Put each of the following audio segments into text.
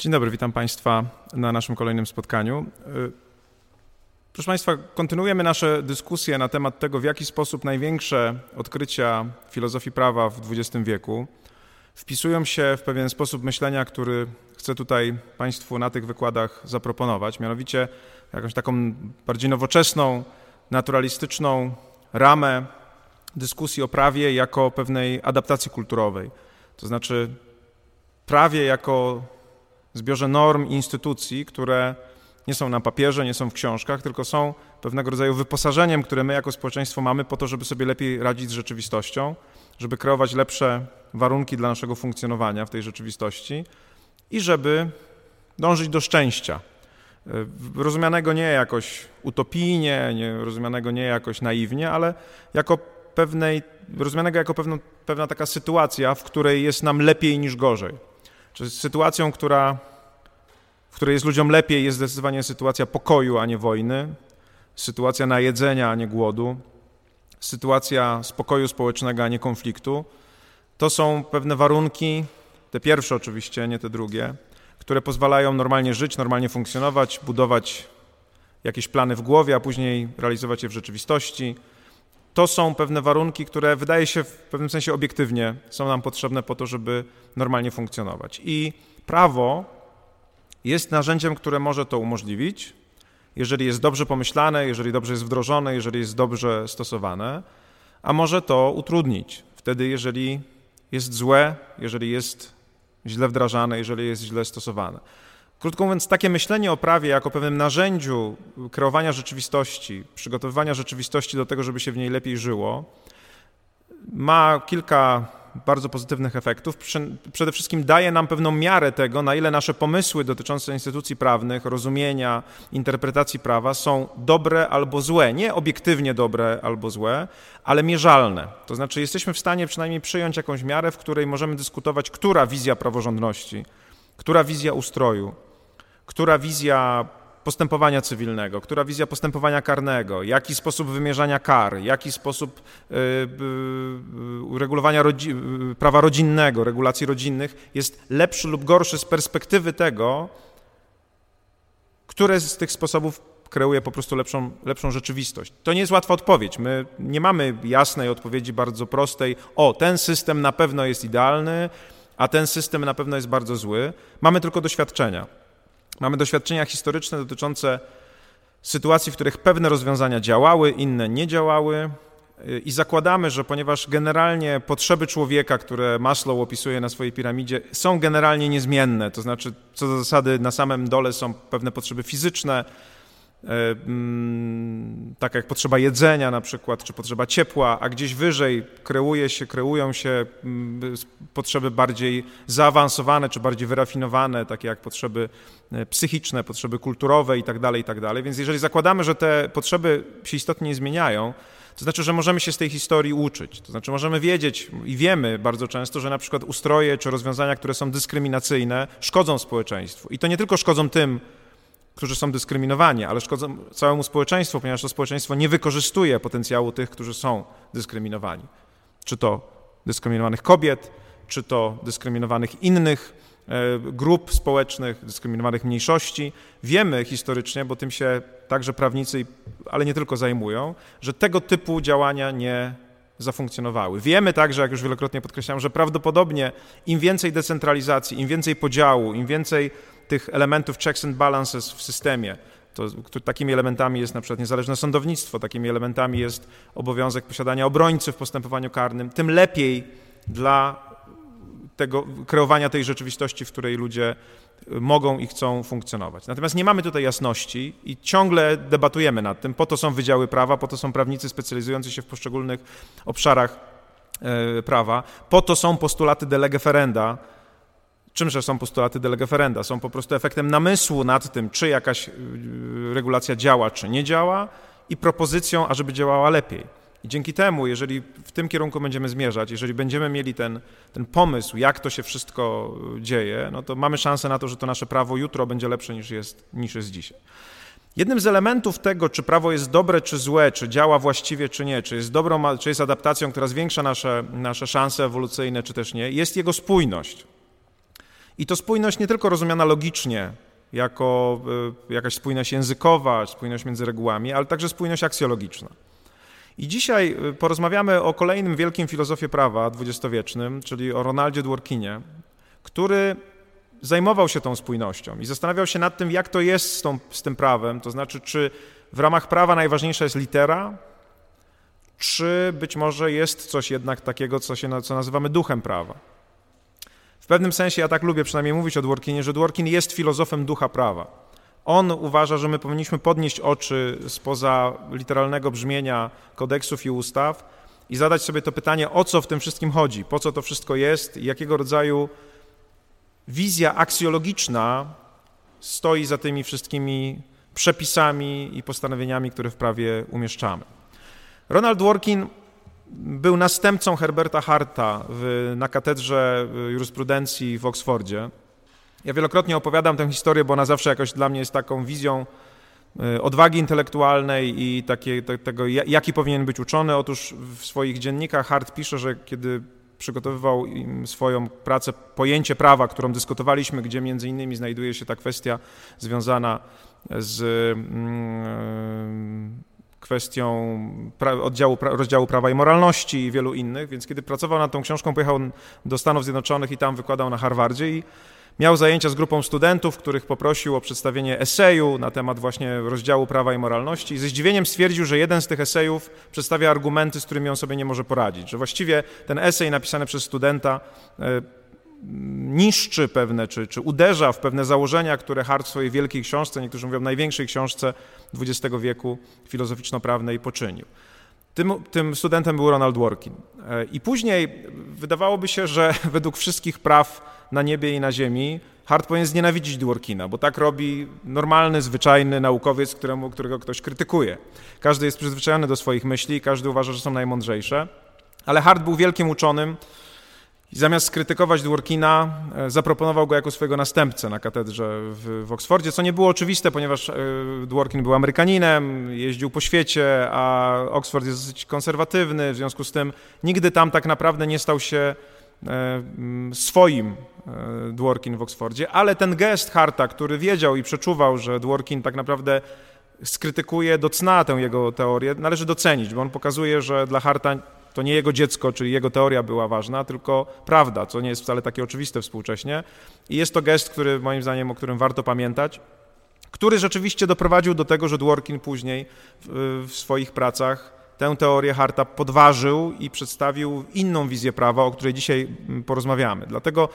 Dzień dobry, witam Państwa na naszym kolejnym spotkaniu. Y, proszę Państwa, kontynuujemy nasze dyskusje na temat tego, w jaki sposób największe odkrycia filozofii prawa w XX wieku wpisują się w pewien sposób myślenia, który chcę tutaj Państwu na tych wykładach zaproponować, mianowicie jakąś taką bardziej nowoczesną, naturalistyczną ramę dyskusji o prawie jako pewnej adaptacji kulturowej. To znaczy prawie jako zbiorze norm i instytucji, które nie są na papierze, nie są w książkach, tylko są pewnego rodzaju wyposażeniem, które my jako społeczeństwo mamy po to, żeby sobie lepiej radzić z rzeczywistością, żeby kreować lepsze warunki dla naszego funkcjonowania w tej rzeczywistości i żeby dążyć do szczęścia. Rozumianego nie jakoś utopijnie, nie, rozumianego nie jakoś naiwnie, ale jako pewnej, rozumianego jako pewną, pewna taka sytuacja, w której jest nam lepiej niż gorzej. Czy sytuacją, która, w której jest ludziom lepiej, jest zdecydowanie sytuacja pokoju, a nie wojny, sytuacja najedzenia, a nie głodu, sytuacja spokoju społecznego, a nie konfliktu. To są pewne warunki, te pierwsze oczywiście, nie te drugie, które pozwalają normalnie żyć, normalnie funkcjonować, budować jakieś plany w głowie, a później realizować je w rzeczywistości. To są pewne warunki, które wydaje się w pewnym sensie obiektywnie są nam potrzebne po to, żeby normalnie funkcjonować. I prawo jest narzędziem, które może to umożliwić, jeżeli jest dobrze pomyślane, jeżeli dobrze jest wdrożone, jeżeli jest dobrze stosowane, a może to utrudnić wtedy, jeżeli jest złe, jeżeli jest źle wdrażane, jeżeli jest źle stosowane. Krótko mówiąc, takie myślenie o prawie jako pewnym narzędziu kreowania rzeczywistości, przygotowywania rzeczywistości do tego, żeby się w niej lepiej żyło, ma kilka bardzo pozytywnych efektów. Przede wszystkim daje nam pewną miarę tego, na ile nasze pomysły dotyczące instytucji prawnych, rozumienia, interpretacji prawa są dobre albo złe. Nie obiektywnie dobre albo złe, ale mierzalne. To znaczy, jesteśmy w stanie przynajmniej przyjąć jakąś miarę, w której możemy dyskutować, która wizja praworządności, która wizja ustroju, która wizja postępowania cywilnego, która wizja postępowania karnego, jaki sposób wymierzania kar, jaki sposób y, y, uregulowania rodzi y, prawa rodzinnego, regulacji rodzinnych jest lepszy lub gorszy z perspektywy tego, które z tych sposobów kreuje po prostu lepszą, lepszą rzeczywistość. To nie jest łatwa odpowiedź. My nie mamy jasnej odpowiedzi, bardzo prostej. O, ten system na pewno jest idealny, a ten system na pewno jest bardzo zły. Mamy tylko doświadczenia. Mamy doświadczenia historyczne dotyczące sytuacji, w których pewne rozwiązania działały, inne nie działały. Y, I zakładamy, że ponieważ generalnie potrzeby człowieka, które Maslow opisuje na swojej piramidzie, są generalnie niezmienne, to znaczy co do zasady na samym dole są pewne potrzeby fizyczne, tak jak potrzeba jedzenia na przykład, czy potrzeba ciepła, a gdzieś wyżej kreuje się, kreują się mm, potrzeby bardziej zaawansowane, czy bardziej wyrafinowane, takie jak potrzeby e, psychiczne, potrzeby kulturowe i tak dalej, i tak. Więc jeżeli zakładamy, że te potrzeby się istotnie nie zmieniają, to znaczy, że możemy się z tej historii uczyć. To znaczy, możemy wiedzieć i wiemy bardzo często, że na przykład ustroje czy rozwiązania, które są dyskryminacyjne, szkodzą społeczeństwu. I to nie tylko szkodzą tym, którzy są dyskryminowani, ale szkodzą całemu społeczeństwu, ponieważ to społeczeństwo nie wykorzystuje potencjału tych, którzy są dyskryminowani. Czy to dyskryminowanych kobiet, czy to dyskryminowanych innych e, grup społecznych, dyskryminowanych mniejszości. Wiemy historycznie, bo tym się także prawnicy, ale nie tylko zajmują, że tego typu działania nie zafunkcjonowały. Wiemy także, jak już wielokrotnie podkreślałem, że prawdopodobnie im więcej decentralizacji, im więcej podziału, im więcej tych elementów checks and balances w systemie. To, takimi elementami jest na przykład niezależne sądownictwo, takimi elementami jest obowiązek posiadania obrońcy w postępowaniu karnym, tym lepiej dla tego kreowania tej rzeczywistości, w której ludzie mogą i chcą funkcjonować. Natomiast nie mamy tutaj jasności i ciągle debatujemy nad tym. Po to są wydziały prawa, po to są prawnicy specjalizujący się w poszczególnych obszarach e, prawa, po to są postulaty de lege ferenda, Czymże są postulaty de lege ferenda? Są po prostu efektem namysłu nad tym, czy jakaś y, regulacja działa, czy nie działa i propozycją, ażeby działała lepiej. I dzięki temu, jeżeli w tym kierunku będziemy zmierzać, jeżeli będziemy mieli ten, ten pomysł, jak to się wszystko y, dzieje, no to mamy szansę na to, że to nasze prawo jutro będzie lepsze niż jest, niż jest dzisiaj. Jednym z elementów tego, czy prawo jest dobre, czy złe, czy działa właściwie, czy nie, czy jest dobrą, czy jest adaptacją, która zwiększa nasze, nasze szanse ewolucyjne, czy też nie, jest jego spójność. I to spójność nie tylko rozumiana logicznie, jako y, jakaś spójność językowa, spójność między regułami, ale także spójność aksjologiczna. I dzisiaj y, porozmawiamy o kolejnym wielkim filozofie prawa dwudziestowiecznym, czyli o Ronaldzie Dworkinie, który zajmował się tą spójnością i zastanawiał się nad tym, jak to jest z, tą, z tym prawem, to znaczy, czy w ramach prawa najważniejsza jest litera, czy być może jest coś jednak takiego, co, się, co nazywamy duchem prawa. Pewnym sensie ja tak lubię przynajmniej mówić o Dworkinie, że Dworkin jest filozofem ducha prawa. On uważa, że my powinniśmy podnieść oczy spoza literalnego brzmienia kodeksów i ustaw i zadać sobie to pytanie, o co w tym wszystkim chodzi, po co to wszystko jest i jakiego rodzaju wizja aksjologiczna stoi za tymi wszystkimi przepisami i postanowieniami, które w prawie umieszczamy. Ronald Dworkin był następcą Herberta Harta w, na katedrze jurysprudencji w Oksfordzie. Ja wielokrotnie opowiadam tę historię, bo ona zawsze jakoś dla mnie jest taką wizją e, odwagi intelektualnej i takie, te, tego, jaki powinien być uczony. Otóż w swoich dziennikach Hart pisze, że kiedy przygotowywał swoją pracę Pojęcie prawa, którą dyskutowaliśmy, gdzie między innymi znajduje się ta kwestia związana z kwestią oddziału, rozdziału prawa i moralności i wielu innych, więc kiedy pracował nad tą książką, pojechał do Stanów Zjednoczonych i tam wykładał na Harvardzie i miał zajęcia z grupą studentów, których poprosił o przedstawienie eseju na temat właśnie rozdziału prawa i moralności i ze zdziwieniem stwierdził, że jeden z tych esejów przedstawia argumenty, z którymi on sobie nie może poradzić, że właściwie ten esej napisany przez studenta e, niszczy pewne, czy, czy uderza w pewne założenia, które Hart w swojej wielkiej książce, niektórzy mówią największej książce XX wieku filozoficzno-prawnej poczynił. Tym, tym, studentem był Ronald Dworkin. E, I później wydawałoby się, że według wszystkich praw na niebie i na ziemi Hart powinien znienawidzić Dworkina, bo tak robi normalny, zwyczajny naukowiec, któremu, którego ktoś krytykuje. Każdy jest przyzwyczajony do swoich myśli, każdy uważa, że są najmądrzejsze, ale Hart był wielkim uczonym, i zamiast skrytykować Dworkina, e, zaproponował go jako swojego następcę na katedrze w, w Oksfordzie, co nie było oczywiste, ponieważ e, Dworkin był Amerykaninem, jeździł po świecie, a Oksford jest dosyć konserwatywny, w związku z tym nigdy tam tak naprawdę nie stał się e, swoim Dworkin w Oksfordzie, ale ten gest Harta, który wiedział i przeczuwał, że Dworkin tak naprawdę skrytykuje do cna tę jego teorię, należy docenić, bo on pokazuje, że dla Harta to nie jego dziecko, czyli jego teoria była ważna, tylko prawda, co nie jest wcale takie oczywiste współcześnie. I jest to gest, który moim zdaniem, o którym warto pamiętać, który rzeczywiście doprowadził do tego, że Dworkin później w, w swoich pracach tę teorię Harta podważył i przedstawił inną wizję prawa, o której dzisiaj mm, porozmawiamy. Dlatego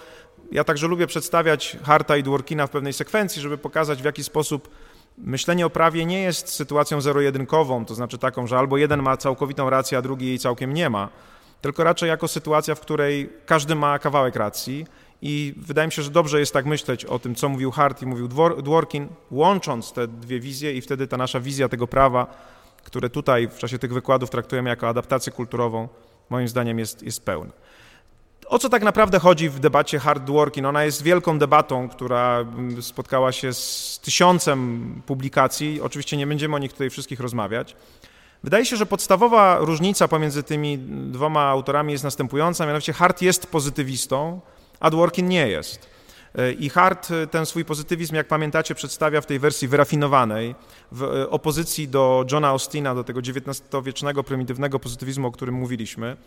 ja także lubię przedstawiać Harta i Dworkina w pewnej sekwencji, żeby pokazać, w jaki sposób Myślenie o prawie nie jest sytuacją zero-jedynkową, to znaczy taką, że albo jeden ma całkowitą rację, a drugi jej całkiem nie ma, tylko raczej jako sytuacja, w której każdy ma kawałek racji i wydaje mi się, że dobrze jest tak myśleć o tym, co mówił Hart i mówił Dworkin, łącząc te dwie wizje i wtedy ta nasza wizja tego prawa, które tutaj w czasie tych wykładów traktujemy jako adaptację kulturową, moim zdaniem jest, jest pełna. O co tak naprawdę chodzi w debacie hard working? Ona jest wielką debatą, która mm, spotkała się z tysiącem publikacji. Oczywiście nie będziemy o nich tutaj wszystkich rozmawiać. Wydaje się, że podstawowa różnica pomiędzy tymi dwoma autorami jest następująca, mianowicie Hart jest pozytywistą, a Dworkin nie jest. E, I Hart ten swój pozytywizm, jak pamiętacie, przedstawia w tej wersji wyrafinowanej, w e, opozycji do Johna Austina, do tego XIX-wiecznego, prymitywnego pozytywizmu, o którym mówiliśmy.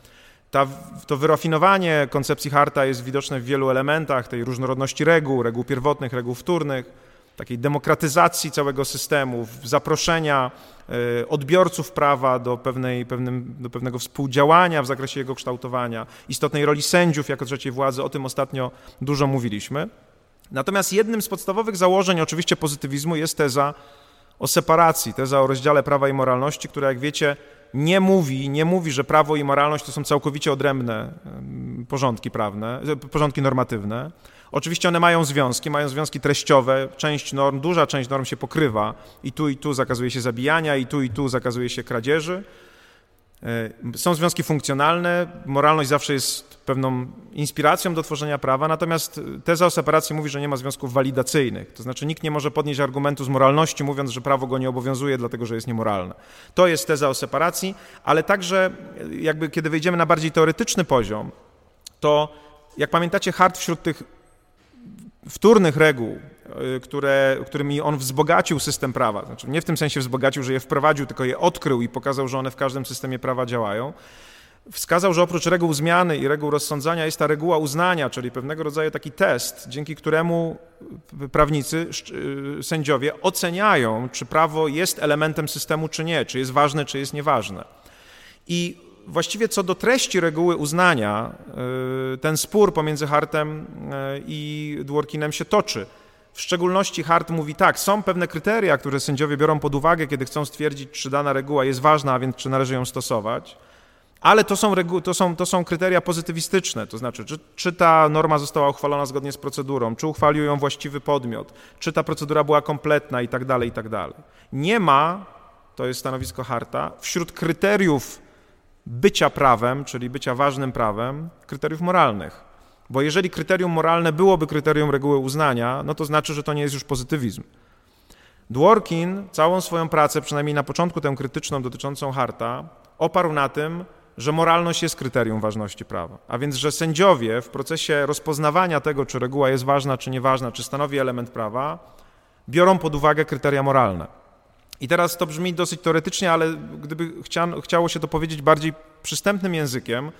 Ta, to wyrafinowanie koncepcji Harta jest widoczne w wielu elementach tej różnorodności reguł, reguł pierwotnych, reguł wtórnych, takiej demokratyzacji całego systemu, zaproszenia e, odbiorców prawa do, pewnej, pewnym, do pewnego współdziałania w zakresie jego kształtowania, istotnej roli sędziów jako trzeciej władzy, o tym ostatnio dużo mówiliśmy. Natomiast jednym z podstawowych założeń oczywiście pozytywizmu jest teza o separacji, teza o rozdziale prawa i moralności, która jak wiecie nie mówi, nie mówi, że prawo i moralność to są całkowicie odrębne porządki prawne, e, porządki normatywne. Oczywiście one mają związki, mają związki treściowe, część norm, duża część norm się pokrywa i tu i tu zakazuje się zabijania, i tu i tu zakazuje się kradzieży. E, są związki funkcjonalne, moralność zawsze jest pewną inspiracją do tworzenia prawa, natomiast teza o separacji mówi, że nie ma związków walidacyjnych. To znaczy nikt nie może podnieść argumentu z moralności, mówiąc, że prawo go nie obowiązuje, dlatego że jest niemoralne. To jest teza o separacji, ale także jakby kiedy wejdziemy na bardziej teoretyczny poziom, to jak pamiętacie, Hart wśród tych wtórnych reguł, które, którymi on wzbogacił system prawa, znaczy nie w tym sensie wzbogacił, że je wprowadził, tylko je odkrył i pokazał, że one w każdym systemie prawa działają, wskazał, że oprócz reguł zmiany i reguł rozsądzania jest ta reguła uznania, czyli pewnego rodzaju taki test, dzięki któremu prawnicy, y, sędziowie oceniają, czy prawo jest elementem systemu, czy nie, czy jest ważne, czy jest nieważne. I właściwie co do treści reguły uznania, y, ten spór pomiędzy Hartem y, i Dworkinem się toczy. W szczególności Hart mówi tak, są pewne kryteria, które sędziowie biorą pod uwagę, kiedy chcą stwierdzić, czy dana reguła jest ważna, a więc czy należy ją stosować. Ale to są, to, są, to są kryteria pozytywistyczne, to znaczy, czy, czy ta norma została uchwalona zgodnie z procedurą, czy uchwalił ją właściwy podmiot, czy ta procedura była kompletna i tak dalej, i tak dalej. Nie ma, to jest stanowisko Harta, wśród kryteriów bycia prawem, czyli bycia ważnym prawem, kryteriów moralnych. Bo jeżeli kryterium moralne byłoby kryterium reguły uznania, no to znaczy, że to nie jest już pozytywizm. Dworkin całą swoją pracę, przynajmniej na początku tę krytyczną dotyczącą Harta, oparł na tym, że moralność jest kryterium ważności prawa. A więc, że sędziowie w procesie rozpoznawania tego, czy reguła jest ważna, czy nieważna, czy stanowi element prawa, biorą pod uwagę kryteria moralne. I teraz to brzmi dosyć teoretycznie, ale gdyby chciało się to powiedzieć bardziej przystępnym językiem,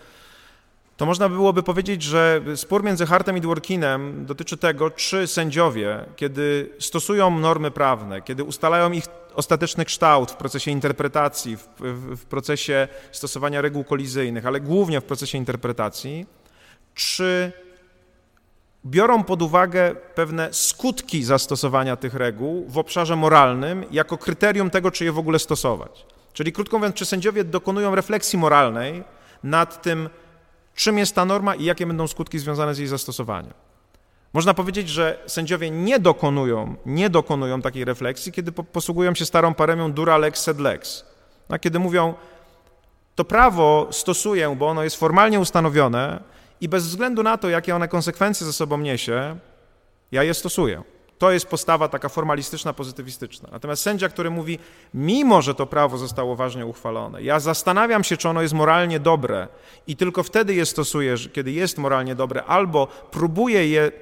to można byłoby powiedzieć, że spór między Hartem i Dworkinem dotyczy tego, czy sędziowie, kiedy stosują normy prawne, kiedy ustalają ich ostateczny kształt w procesie interpretacji, w, w, w, procesie stosowania reguł kolizyjnych, ale głównie w procesie interpretacji, czy biorą pod uwagę pewne skutki zastosowania tych reguł w obszarze moralnym jako kryterium tego, czy je w ogóle stosować. Czyli krótko mówiąc, czy sędziowie dokonują refleksji moralnej nad tym, czym jest ta norma i jakie będą skutki związane z jej zastosowaniem. Można powiedzieć, że sędziowie nie dokonują, nie dokonują takiej refleksji, kiedy posługują się starą paremią dura lex sed lex. A kiedy mówią, to prawo stosuję, bo ono jest formalnie ustanowione i bez względu na to, jakie one konsekwencje ze sobą niesie, ja je stosuję. To jest postawa taka formalistyczna, pozytywistyczna. Natomiast sędzia, który mówi, mimo że to prawo zostało ważnie uchwalone, ja zastanawiam się, czy ono jest moralnie dobre i tylko wtedy je stosuję, kiedy jest moralnie dobre, albo próbuję je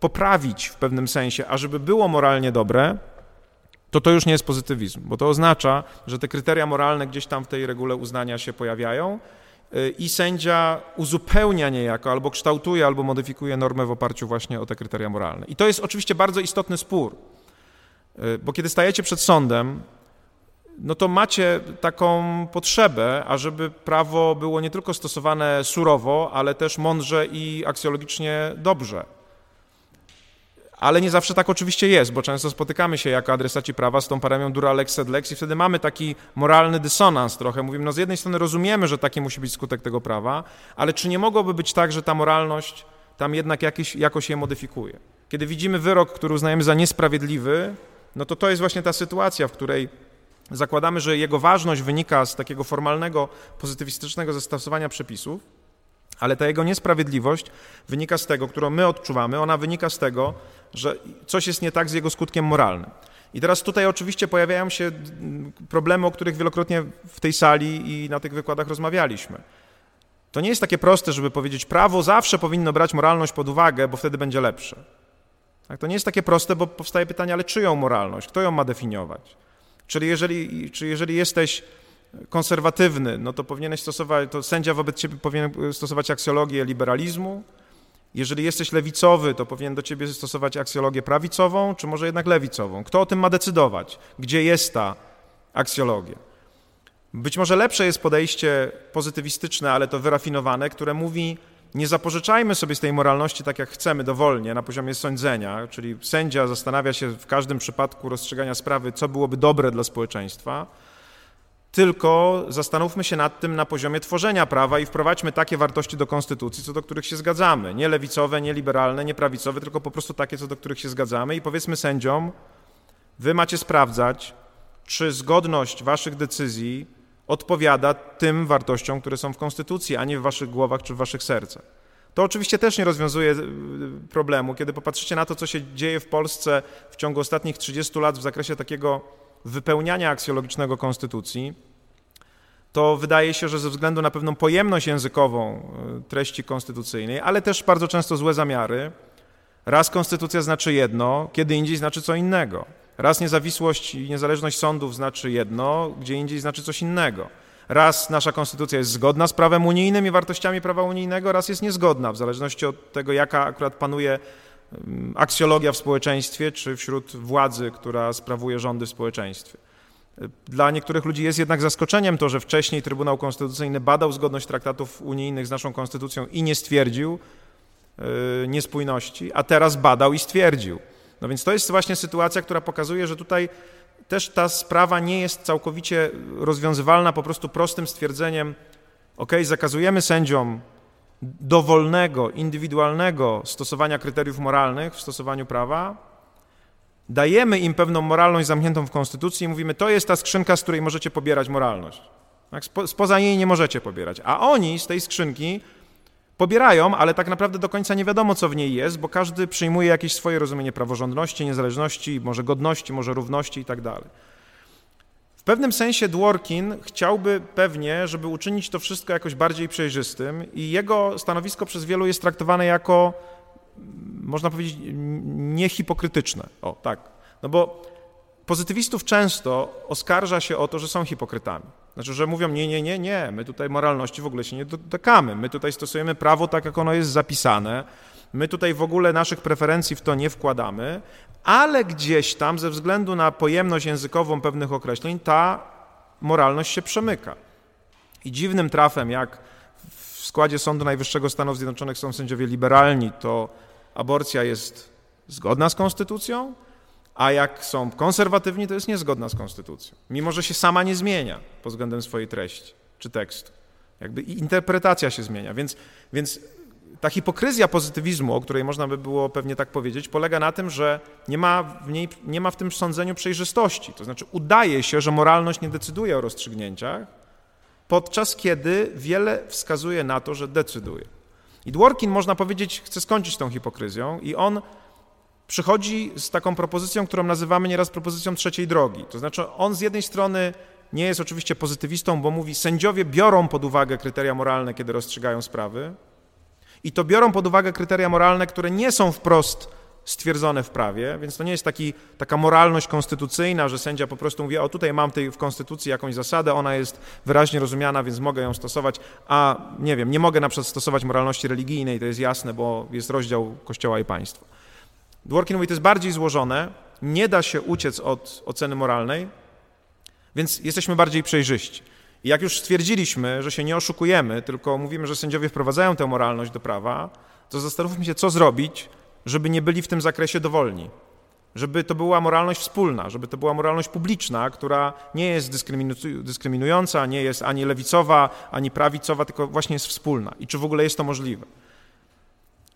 poprawić w pewnym sensie, ażeby było moralnie dobre, to to już nie jest pozytywizm, bo to oznacza, że te kryteria moralne gdzieś tam w tej regule uznania się pojawiają i sędzia uzupełnia niejako, albo kształtuje, albo modyfikuje normę w oparciu właśnie o te kryteria moralne. I to jest oczywiście bardzo istotny spór, y, bo kiedy stajecie przed sądem, no to macie taką potrzebę, ażeby prawo było nie tylko stosowane surowo, ale też mądrze i aksjologicznie dobrze. Ale nie zawsze tak oczywiście jest, bo często spotykamy się jako adresaci prawa z tą paramią dura lex sed lex i wtedy mamy taki moralny dysonans trochę. Mówimy, no z jednej strony rozumiemy, że taki musi być skutek tego prawa, ale czy nie mogłoby być tak, że ta moralność tam jednak jakiś, jakoś je modyfikuje? Kiedy widzimy wyrok, który uznajemy za niesprawiedliwy, no to to jest właśnie ta sytuacja, w której zakładamy, że jego ważność wynika z takiego formalnego, pozytywistycznego zastosowania przepisów, ale ta jego niesprawiedliwość wynika z tego, którą my odczuwamy, ona wynika z tego, że coś jest nie tak z jego skutkiem moralnym. I teraz tutaj oczywiście pojawiają się problemy, o których wielokrotnie w tej sali i na tych wykładach rozmawialiśmy. To nie jest takie proste, żeby powiedzieć, prawo zawsze powinno brać moralność pod uwagę, bo wtedy będzie lepsze. Tak, to nie jest takie proste, bo powstaje pytanie, ale czyją moralność? Kto ją ma definiować? Czyli jeżeli, czy jeżeli jesteś konserwatywny, no to powinieneś stosować, to sędzia wobec ciebie powinien stosować aksjologię liberalizmu. Jeżeli jesteś lewicowy, to powinien do ciebie stosować aksjologię prawicową, czy może jednak lewicową. Kto o tym ma decydować? Gdzie jest ta aksjologia? Być może lepsze jest podejście pozytywistyczne, ale to wyrafinowane, które mówi, nie zapożyczajmy sobie z tej moralności tak jak chcemy, dowolnie, na poziomie sądzenia, czyli sędzia zastanawia się w każdym przypadku rozstrzygania sprawy, co byłoby dobre dla społeczeństwa, tylko zastanówmy się nad tym na poziomie tworzenia prawa i wprowadźmy takie wartości do konstytucji, co do których się zgadzamy. Nie lewicowe, nie liberalne, nie prawicowe, tylko po prostu takie, co do których się zgadzamy i powiedzmy sędziom, wy macie sprawdzać, czy zgodność waszych decyzji odpowiada tym wartościom, które są w konstytucji, a nie w waszych głowach czy w waszych sercach. To oczywiście też nie rozwiązuje y, problemu, kiedy popatrzycie na to, co się dzieje w Polsce w ciągu ostatnich 30 lat w zakresie takiego wypełniania aksjologicznego konstytucji, to wydaje się, że ze względu na pewną pojemność językową e, treści konstytucyjnej, ale też bardzo często złe zamiary, Raz konstytucja znaczy jedno, kiedy indziej znaczy co innego. Raz niezawisłość i niezależność sądów znaczy jedno, gdzie indziej znaczy coś innego. Raz nasza konstytucja jest zgodna z prawem unijnym i wartościami prawa unijnego, raz jest niezgodna, w zależności od tego, jaka akurat panuje aksjologia w społeczeństwie, czy wśród władzy, która sprawuje rządy w społeczeństwie. Dla niektórych ludzi jest jednak zaskoczeniem to, że wcześniej Trybunał Konstytucyjny badał zgodność traktatów unijnych z naszą konstytucją i nie stwierdził yy, niespójności, a teraz badał i stwierdził. No więc to jest właśnie sytuacja, która pokazuje, że tutaj też ta sprawa nie jest całkowicie rozwiązywalna po prostu prostym stwierdzeniem, ok, zakazujemy sędziom dowolnego, indywidualnego stosowania kryteriów moralnych w stosowaniu prawa, dajemy im pewną moralność zamkniętą w Konstytucji i mówimy, to jest ta skrzynka, z której możecie pobierać moralność. Tak, spoza niej nie możecie pobierać. A oni z tej skrzynki pobierają, ale tak naprawdę do końca nie wiadomo, co w niej jest, bo każdy przyjmuje jakieś swoje rozumienie praworządności, niezależności, może godności, może równości itd. Tak w pewnym sensie Dworkin chciałby pewnie, żeby uczynić to wszystko jakoś bardziej przejrzystym i jego stanowisko przez wielu jest traktowane jako, można powiedzieć, niehipokrytyczne. O, tak. No bo pozytywistów często oskarża się o to, że są hipokrytami. Znaczy, że mówią, nie, nie, nie, nie, my tutaj moralności w ogóle się nie dotykamy, my tutaj stosujemy prawo tak, jak ono jest zapisane, my tutaj w ogóle naszych preferencji w to nie wkładamy, ale gdzieś tam ze względu na pojemność językową pewnych określeń ta moralność się przemyka. I dziwnym trafem, jak w składzie Sądu Najwyższego Stanów Zjednoczonych są sędziowie liberalni, to aborcja jest zgodna z konstytucją, a jak są konserwatywni, to jest niezgodna z konstytucją, mimo że się sama nie zmienia pod względem swojej treści czy tekstu. Jakby interpretacja się zmienia, więc, więc ta hipokryzja pozytywizmu, o której można by było pewnie tak powiedzieć, polega na tym, że nie ma w, niej, nie ma w tym sądzeniu przejrzystości. To znaczy udaje się, że moralność nie decyduje o rozstrzygnięciach, podczas kiedy wiele wskazuje na to, że decyduje. I Dworkin, można powiedzieć, chce skończyć tą hipokryzją i on przychodzi z taką propozycją, którą nazywamy nieraz propozycją trzeciej drogi. To znaczy, on z jednej strony nie jest oczywiście pozytywistą, bo mówi, sędziowie biorą pod uwagę kryteria moralne, kiedy rozstrzygają sprawy, i to biorą pod uwagę kryteria moralne, które nie są wprost stwierdzone w prawie, więc to nie jest taki, taka moralność konstytucyjna, że sędzia po prostu mówi, o tutaj mam tej w konstytucji jakąś zasadę, ona jest wyraźnie rozumiana, więc mogę ją stosować, a nie wiem, nie mogę na przykład stosować moralności religijnej, to jest jasne, bo jest rozdział Kościoła i państwa. Dworkin mówi, to jest bardziej złożone, nie da się uciec od oceny moralnej, więc jesteśmy bardziej przejrzyści. I jak już stwierdziliśmy, że się nie oszukujemy, tylko mówimy, że sędziowie wprowadzają tę moralność do prawa, to zastanówmy się, co zrobić, żeby nie byli w tym zakresie dowolni. Żeby to była moralność wspólna, żeby to była moralność publiczna, która nie jest dyskryminująca, nie jest ani lewicowa, ani prawicowa, tylko właśnie jest wspólna. I czy w ogóle jest to możliwe?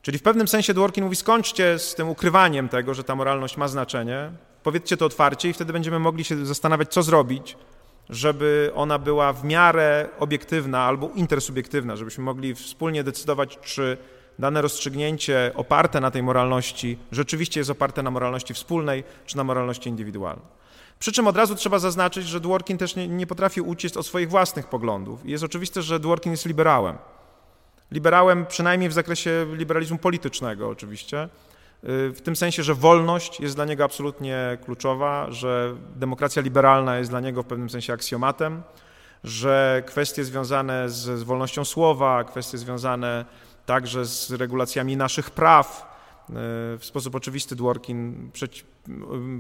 Czyli w pewnym sensie Dworkin mówi, skończcie z tym ukrywaniem tego, że ta moralność ma znaczenie, powiedzcie to otwarcie i wtedy będziemy mogli się zastanawiać, co zrobić, żeby ona była w miarę obiektywna albo intersubiektywna, żebyśmy mogli wspólnie decydować, czy dane rozstrzygnięcie oparte na tej moralności rzeczywiście jest oparte na moralności wspólnej, czy na moralności indywidualnej. Przy czym od razu trzeba zaznaczyć, że Dworkin też nie, nie potrafi uciec od swoich własnych poglądów. I jest oczywiste, że Dworkin jest liberałem liberałem przynajmniej w zakresie liberalizmu politycznego oczywiście, y, w tym sensie, że wolność jest dla niego absolutnie kluczowa, że demokracja liberalna jest dla niego w pewnym sensie aksjomatem, że kwestie związane z, z wolnością słowa, kwestie związane także z regulacjami naszych praw, y, w sposób oczywisty Dworkin przeci,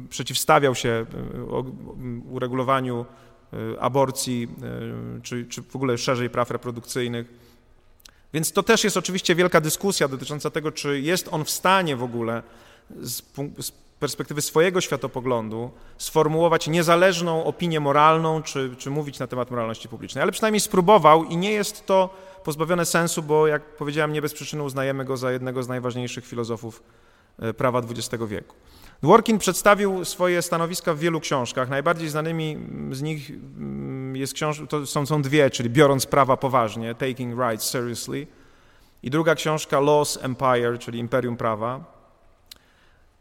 przeciwstawiał się uregulowaniu aborcji, czy, czy w ogóle szerzej praw reprodukcyjnych. Więc to też jest oczywiście wielka dyskusja dotycząca tego, czy jest on w stanie w ogóle z, z perspektywy swojego światopoglądu sformułować niezależną opinię moralną, czy, czy mówić na temat moralności publicznej. Ale przynajmniej spróbował i nie jest to pozbawione sensu, bo jak powiedziałem, nie bez przyczyny uznajemy go za jednego z najważniejszych filozofów e, prawa XX wieku. Dworkin przedstawił swoje stanowiska w wielu książkach. Najbardziej znanymi z nich mm, jest książ- to są, są dwie, czyli Biorąc prawa poważnie, Taking Rights Seriously i druga książka Laws Empire, czyli Imperium Prawa.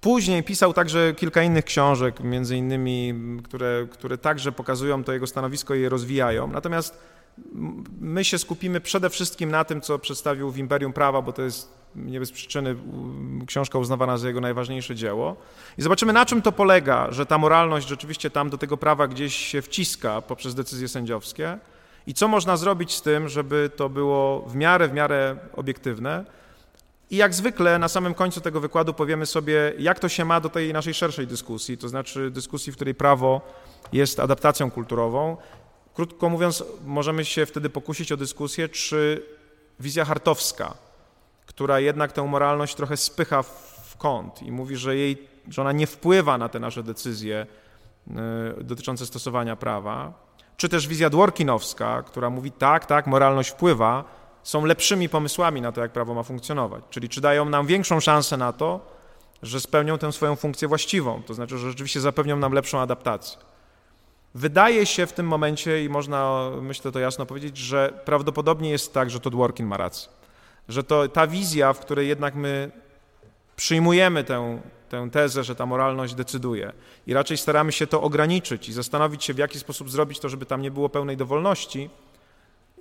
Później pisał także kilka innych książek, między innymi, które, które także pokazują to jego stanowisko i je rozwijają. Natomiast my się skupimy przede wszystkim na tym, co przedstawił w Imperium Prawa, bo to jest nie bez przyczyny książka uznawana za jego najważniejsze dzieło. I zobaczymy, na czym to polega, że ta moralność rzeczywiście tam do tego prawa gdzieś się wciska poprzez decyzje sędziowskie i co można zrobić z tym, żeby to było w miarę, w miarę obiektywne. I jak zwykle na samym końcu tego wykładu powiemy sobie, jak to się ma do tej naszej szerszej dyskusji, to znaczy dyskusji, w której prawo jest adaptacją kulturową. Krótko mówiąc, możemy się wtedy pokusić o dyskusję, czy wizja hartowska, która jednak tę moralność trochę spycha w kąt i mówi, że, jej, że ona nie wpływa na te nasze decyzje y, dotyczące stosowania prawa, czy też wizja dworkinowska, która mówi tak, tak, moralność wpływa, są lepszymi pomysłami na to, jak prawo ma funkcjonować. Czyli czy dają nam większą szansę na to, że spełnią tę swoją funkcję właściwą, to znaczy, że rzeczywiście zapewnią nam lepszą adaptację. Wydaje się w tym momencie, i można, myślę to jasno powiedzieć, że prawdopodobnie jest tak, że to Dworkin ma rację. Że to ta wizja, w której jednak my przyjmujemy tę, tę tezę, że ta moralność decyduje i raczej staramy się to ograniczyć i zastanowić się, w jaki sposób zrobić to, żeby tam nie było pełnej dowolności,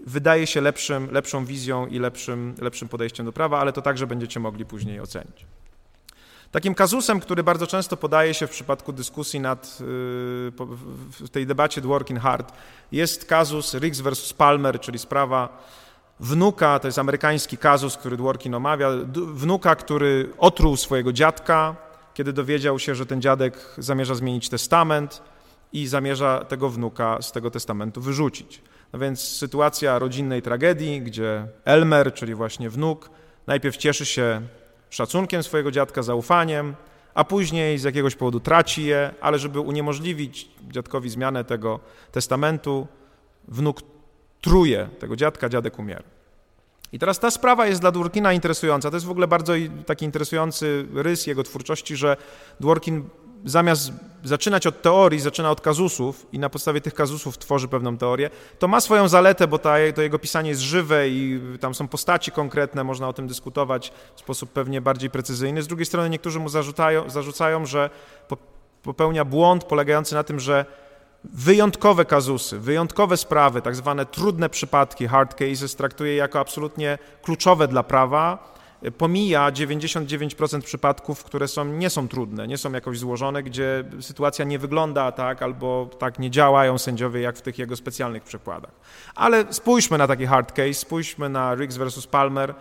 wydaje się lepszym, lepszą wizją i lepszym, lepszym podejściem do prawa, ale to także będziecie mogli później ocenić. Takim kazusem, który bardzo często podaje się w przypadku dyskusji nad, y, w tej debacie Working Hard, jest kazus Riggs versus Palmer, czyli sprawa wnuka, to jest amerykański kazus, który Dworkin omawia, wnuka, który otruł swojego dziadka, kiedy dowiedział się, że ten dziadek zamierza zmienić testament i zamierza tego wnuka z tego testamentu wyrzucić. No więc sytuacja rodzinnej tragedii, gdzie Elmer, czyli właśnie wnuk, najpierw cieszy się szacunkiem swojego dziadka, zaufaniem, a później z jakiegoś powodu traci je, ale żeby uniemożliwić dziadkowi zmianę tego testamentu, wnuk truje tego dziadka, dziadek umiera. I teraz ta sprawa jest dla Dworkina interesująca. To jest w ogóle bardzo taki interesujący rys jego twórczości, że Dworkin zamiast zaczynać od teorii, zaczyna od kazusów i na podstawie tych kazusów tworzy pewną teorię, to ma swoją zaletę, bo ta, to jego pisanie jest żywe i tam są postaci konkretne, można o tym dyskutować w sposób pewnie bardziej precyzyjny. Z drugiej strony niektórzy mu zarzucają, zarzucają że popełnia błąd polegający na tym, że wyjątkowe kazusy, wyjątkowe sprawy, tak zwane trudne przypadki, hard cases, traktuje jako absolutnie kluczowe dla prawa, pomija 99% przypadków, które są, nie są trudne, nie są jakoś złożone, gdzie sytuacja nie wygląda tak albo tak nie działają sędziowie jak w tych jego specjalnych przykładach. Ale spójrzmy na taki hard case, spójrzmy na Riggs versus Palmer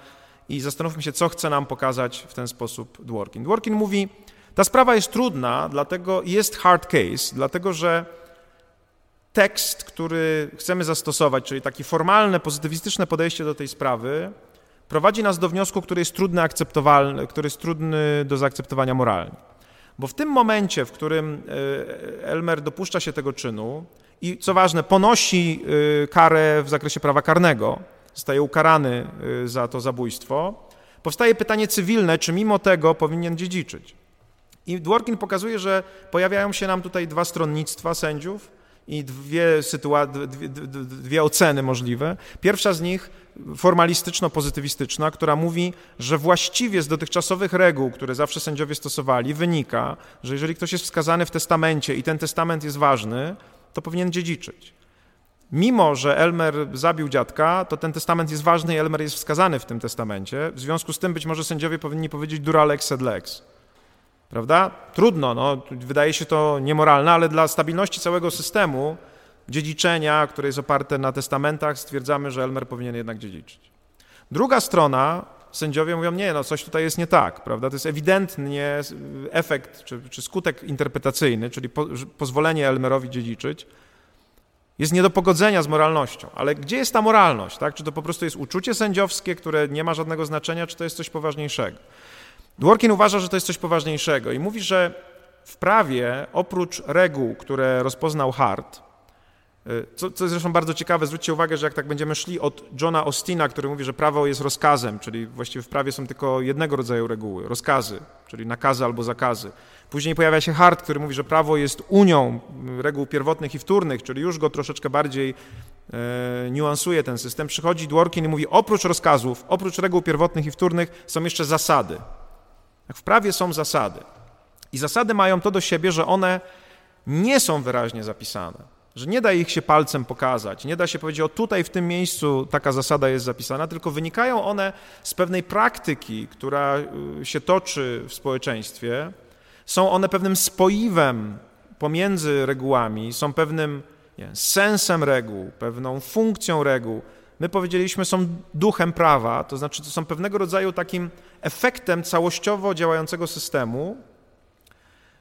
i zastanówmy się, co chce nam pokazać w ten sposób Dworkin. Dworkin mówi, ta sprawa jest trudna, dlatego jest hard case, dlatego że tekst, który chcemy zastosować, czyli takie formalne, pozytywistyczne podejście do tej sprawy, prowadzi nas do wniosku, który jest trudny, akceptowalny, który jest trudny do zaakceptowania moralnie. Bo w tym momencie, w którym e, Elmer dopuszcza się tego czynu i co ważne, ponosi e, karę w zakresie prawa karnego, zostaje ukarany e, za to zabójstwo, powstaje pytanie cywilne, czy mimo tego powinien dziedziczyć. I Dworkin pokazuje, że pojawiają się nam tutaj dwa stronnictwa sędziów i dwie, sytua- dwie, dwie oceny możliwe. Pierwsza z nich formalistyczno-pozytywistyczna, która mówi, że właściwie z dotychczasowych reguł, które zawsze sędziowie stosowali, wynika, że jeżeli ktoś jest wskazany w testamencie i ten testament jest ważny, to powinien dziedziczyć. Mimo, że Elmer zabił dziadka, to ten testament jest ważny i Elmer jest wskazany w tym testamencie. W związku z tym być może sędziowie powinni powiedzieć dura lex sed lex. Prawda? Trudno, no, wydaje się to niemoralne, ale dla stabilności całego systemu dziedziczenia, które jest oparte na testamentach, stwierdzamy, że Elmer powinien jednak dziedziczyć. Druga strona, sędziowie mówią, nie, no coś tutaj jest nie tak, prawda? To jest ewidentnie efekt czy, czy skutek interpretacyjny, czyli po, pozwolenie Elmerowi dziedziczyć, jest nie do pogodzenia z moralnością. Ale gdzie jest ta moralność? Tak? Czy to po prostu jest uczucie sędziowskie, które nie ma żadnego znaczenia, czy to jest coś poważniejszego? Dworkin uważa, że to jest coś poważniejszego i mówi, że w prawie oprócz reguł, które rozpoznał Hart, y, co, co jest zresztą bardzo ciekawe, zwróćcie uwagę, że jak tak będziemy szli od Johna Austina, który mówi, że prawo jest rozkazem, czyli właściwie w prawie są tylko jednego rodzaju reguły, rozkazy, czyli nakazy albo zakazy. Później pojawia się Hart, który mówi, że prawo jest unią reguł pierwotnych i wtórnych, czyli już go troszeczkę bardziej e, niuansuje ten system. Przychodzi Dworkin i mówi, oprócz rozkazów, oprócz reguł pierwotnych i wtórnych są jeszcze zasady. W prawie są zasady. I zasady mają to do siebie, że one nie są wyraźnie zapisane. że nie da ich się palcem pokazać, nie da się powiedzieć, o tutaj w tym miejscu taka zasada jest zapisana, tylko wynikają one z pewnej praktyki, która y, się toczy w społeczeństwie. Są one pewnym spoiwem pomiędzy regułami, są pewnym nie, sensem reguł, pewną funkcją reguł. My powiedzieliśmy, są duchem prawa, to znaczy to są pewnego rodzaju takim efektem całościowo działającego systemu,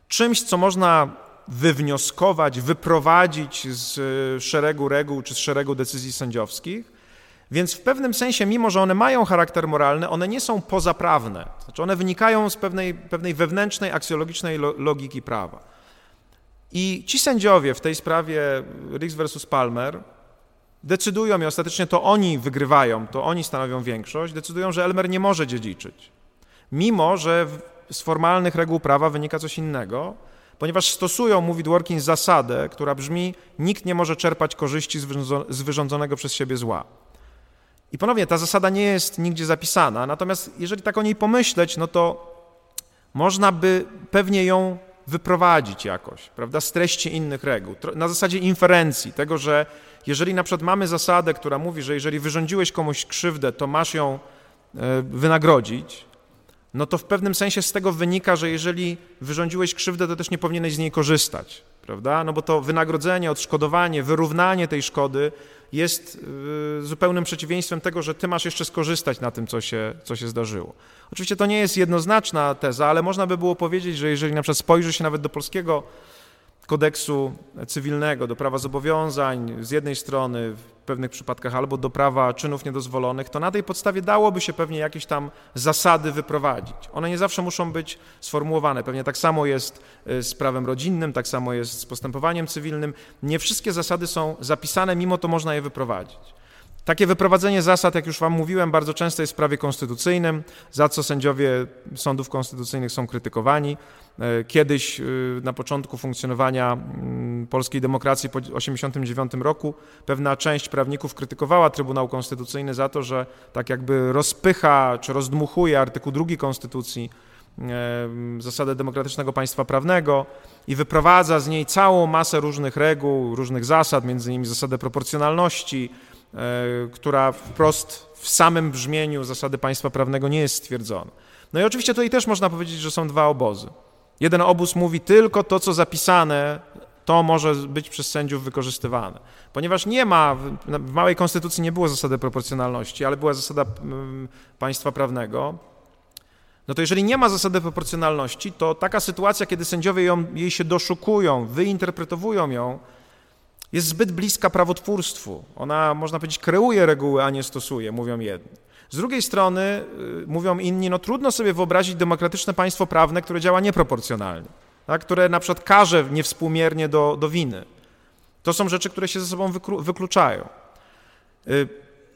czymś, co można wywnioskować, wyprowadzić z e, szeregu reguł czy z szeregu decyzji sędziowskich. Więc w pewnym sensie, mimo że one mają charakter moralny, one nie są pozaprawne. Znaczy one wynikają z pewnej, pewnej wewnętrznej, aksjologicznej logiki prawa. I ci sędziowie w tej sprawie Riggs versus Palmer decydują i ostatecznie to oni wygrywają, to oni stanowią większość, decydują, że Elmer nie może dziedziczyć. Mimo, że z formalnych reguł prawa wynika coś innego, ponieważ stosują, mówi Dworkin, zasadę, która brzmi: nikt nie może czerpać korzyści z wyrządzonego przez siebie zła. I ponownie, ta zasada nie jest nigdzie zapisana, natomiast jeżeli tak o niej pomyśleć, no to można by pewnie ją wyprowadzić jakoś, prawda, z treści innych reguł, na zasadzie inferencji, tego, że jeżeli na przykład mamy zasadę, która mówi, że jeżeli wyrządziłeś komuś krzywdę, to masz ją e, wynagrodzić, no to w pewnym sensie z tego wynika, że jeżeli wyrządziłeś krzywdę, to też nie powinieneś z niej korzystać, prawda? No bo to wynagrodzenie, odszkodowanie, wyrównanie tej szkody jest y, zupełnym przeciwieństwem tego, że ty masz jeszcze skorzystać na tym, co się, co się zdarzyło. Oczywiście to nie jest jednoznaczna teza, ale można by było powiedzieć, że jeżeli na przykład spojrzy się nawet do polskiego kodeksu cywilnego, do prawa zobowiązań z jednej strony w pewnych przypadkach albo do prawa czynów niedozwolonych, to na tej podstawie dałoby się pewnie jakieś tam zasady wyprowadzić. One nie zawsze muszą być sformułowane. Pewnie tak samo jest y, z prawem rodzinnym, tak samo jest z postępowaniem cywilnym. Nie wszystkie zasady są zapisane, mimo to można je wyprowadzić. Takie wyprowadzenie zasad, jak już Wam mówiłem, bardzo często jest w prawie konstytucyjnym, za co sędziowie sądów konstytucyjnych są krytykowani. E, kiedyś e, na początku funkcjonowania mm, polskiej demokracji po 1989 roku pewna część prawników krytykowała Trybunał Konstytucyjny za to, że tak jakby rozpycha czy rozdmuchuje artykuł 2 Konstytucji e, zasadę demokratycznego państwa prawnego i wyprowadza z niej całą masę różnych reguł, różnych zasad, między innymi zasadę proporcjonalności, która wprost w samym brzmieniu zasady państwa prawnego nie jest stwierdzona. No i oczywiście tutaj też można powiedzieć, że są dwa obozy. Jeden obóz mówi tylko to, co zapisane, to może być przez sędziów wykorzystywane. Ponieważ nie ma, w małej konstytucji nie było zasady proporcjonalności, ale była zasada mm, państwa prawnego, no to jeżeli nie ma zasady proporcjonalności, to taka sytuacja, kiedy sędziowie ją, jej się doszukują, wyinterpretowują ją, jest zbyt bliska prawotwórstwu. Ona, można powiedzieć, kreuje reguły, a nie stosuje, mówią jedni. Z drugiej strony, y, mówią inni, no trudno sobie wyobrazić demokratyczne państwo prawne, które działa nieproporcjonalnie, tak? które na przykład karze niewspółmiernie do, do winy. To są rzeczy, które się ze sobą wykluczają. Y,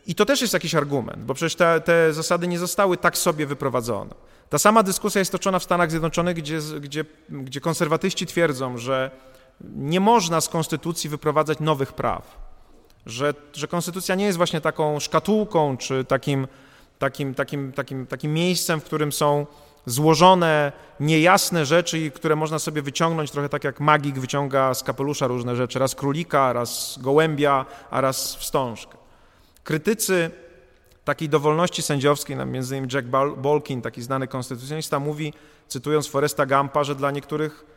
I to też jest jakiś argument, bo przecież te, te zasady nie zostały tak sobie wyprowadzone. Ta sama dyskusja jest toczona w Stanach Zjednoczonych, gdzie, gdzie, gdzie konserwatyści twierdzą, że nie można z konstytucji wyprowadzać nowych praw że, że konstytucja nie jest właśnie taką szkatułką czy takim, takim, takim, takim, takim miejscem, w którym są złożone, niejasne rzeczy, które można sobie wyciągnąć, trochę tak jak magik wyciąga z kapelusza różne rzeczy, raz królika, raz gołębia, a raz wstążkę. Krytycy takiej dowolności sędziowskiej, między innymi Jack Bolkin, taki znany konstytucjonista, mówi, cytując Foresta Gampa, że dla niektórych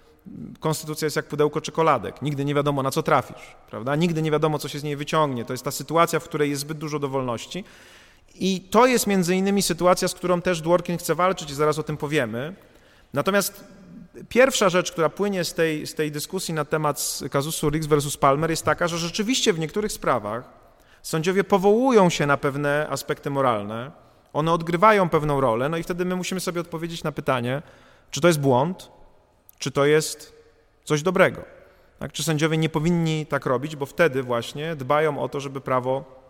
konstytucja jest jak pudełko czekoladek. Nigdy nie wiadomo, na co trafisz, prawda? Nigdy nie wiadomo, co się z niej wyciągnie. To jest ta sytuacja, w której jest zbyt dużo dowolności. I to jest między innymi sytuacja, z którą też Dworkin chce walczyć i zaraz o tym powiemy. Natomiast pierwsza rzecz, która płynie z tej, z tej dyskusji na temat kazusu Riggs versus Palmer jest taka, że rzeczywiście w niektórych sprawach sędziowie powołują się na pewne aspekty moralne, one odgrywają pewną rolę, no i wtedy my musimy sobie odpowiedzieć na pytanie, czy to jest błąd, czy to jest coś dobrego. Tak? Czy sędziowie nie powinni tak robić, bo wtedy właśnie dbają o to, żeby prawo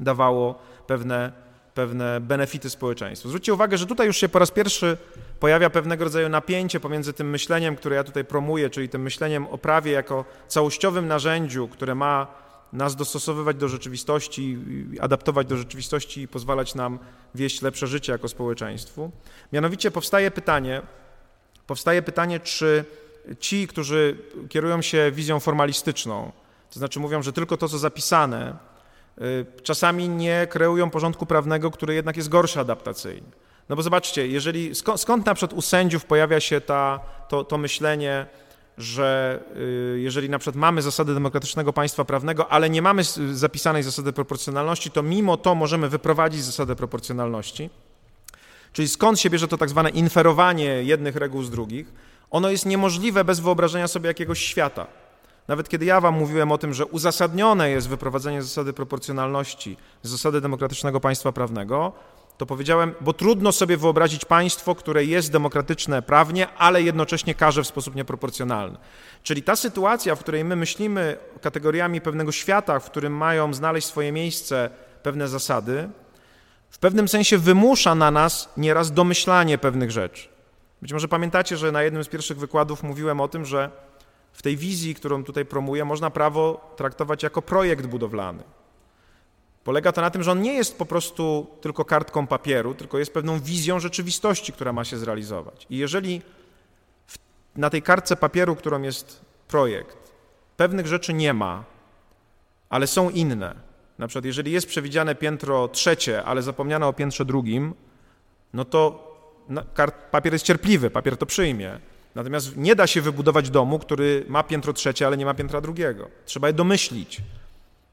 dawało pewne, pewne benefity społeczeństwu. Zwróćcie uwagę, że tutaj już się po raz pierwszy pojawia pewnego rodzaju napięcie pomiędzy tym myśleniem, które ja tutaj promuję, czyli tym myśleniem o prawie jako całościowym narzędziu, które ma nas dostosowywać do rzeczywistości, adaptować do rzeczywistości i pozwalać nam wieść lepsze życie jako społeczeństwu. Mianowicie powstaje pytanie, powstaje pytanie, czy ci, którzy kierują się wizją formalistyczną, To znaczy mówią, że tylko to, co zapisane, y, czasami nie kreują porządku prawnego, który jednak jest gorszy adaptacyjnie. No bo zobaczcie, jeżeli, skąd, skąd na przykład u sędziów pojawia się ta, to, to myślenie, że y, jeżeli na przykład mamy zasady demokratycznego państwa prawnego, ale nie mamy zapisanej zasady proporcjonalności, to mimo to możemy wyprowadzić zasadę proporcjonalności. Czyli skąd się bierze to tak zwane inferowanie jednych reguł z drugich? Ono jest niemożliwe bez wyobrażenia sobie jakiegoś świata. Nawet kiedy ja wam mówiłem o tym, że uzasadnione jest wyprowadzenie zasady proporcjonalności z zasady demokratycznego państwa prawnego, to powiedziałem, bo trudno sobie wyobrazić państwo, które jest demokratyczne prawnie, ale jednocześnie karze w sposób nieproporcjonalny. Czyli ta sytuacja, w której my myślimy kategoriami pewnego świata, w którym mają znaleźć swoje miejsce pewne zasady, w pewnym sensie wymusza na nas nieraz domyślanie pewnych rzeczy. Być może pamiętacie, że na jednym z pierwszych wykładów mówiłem o tym, że w tej wizji, którą tutaj promuję, można prawo traktować jako projekt budowlany. Polega to na tym, że on nie jest po prostu tylko kartką papieru, tylko jest pewną wizją rzeczywistości, która ma się zrealizować. I jeżeli w, na tej kartce papieru, którą jest projekt, pewnych rzeczy nie ma, ale są inne, na przykład jeżeli jest przewidziane piętro trzecie, ale zapomniano o piętrze drugim, no to papier jest cierpliwy, papier to przyjmie. Natomiast nie da się wybudować domu, który ma piętro trzecie, ale nie ma piętra drugiego. Trzeba je domyślić.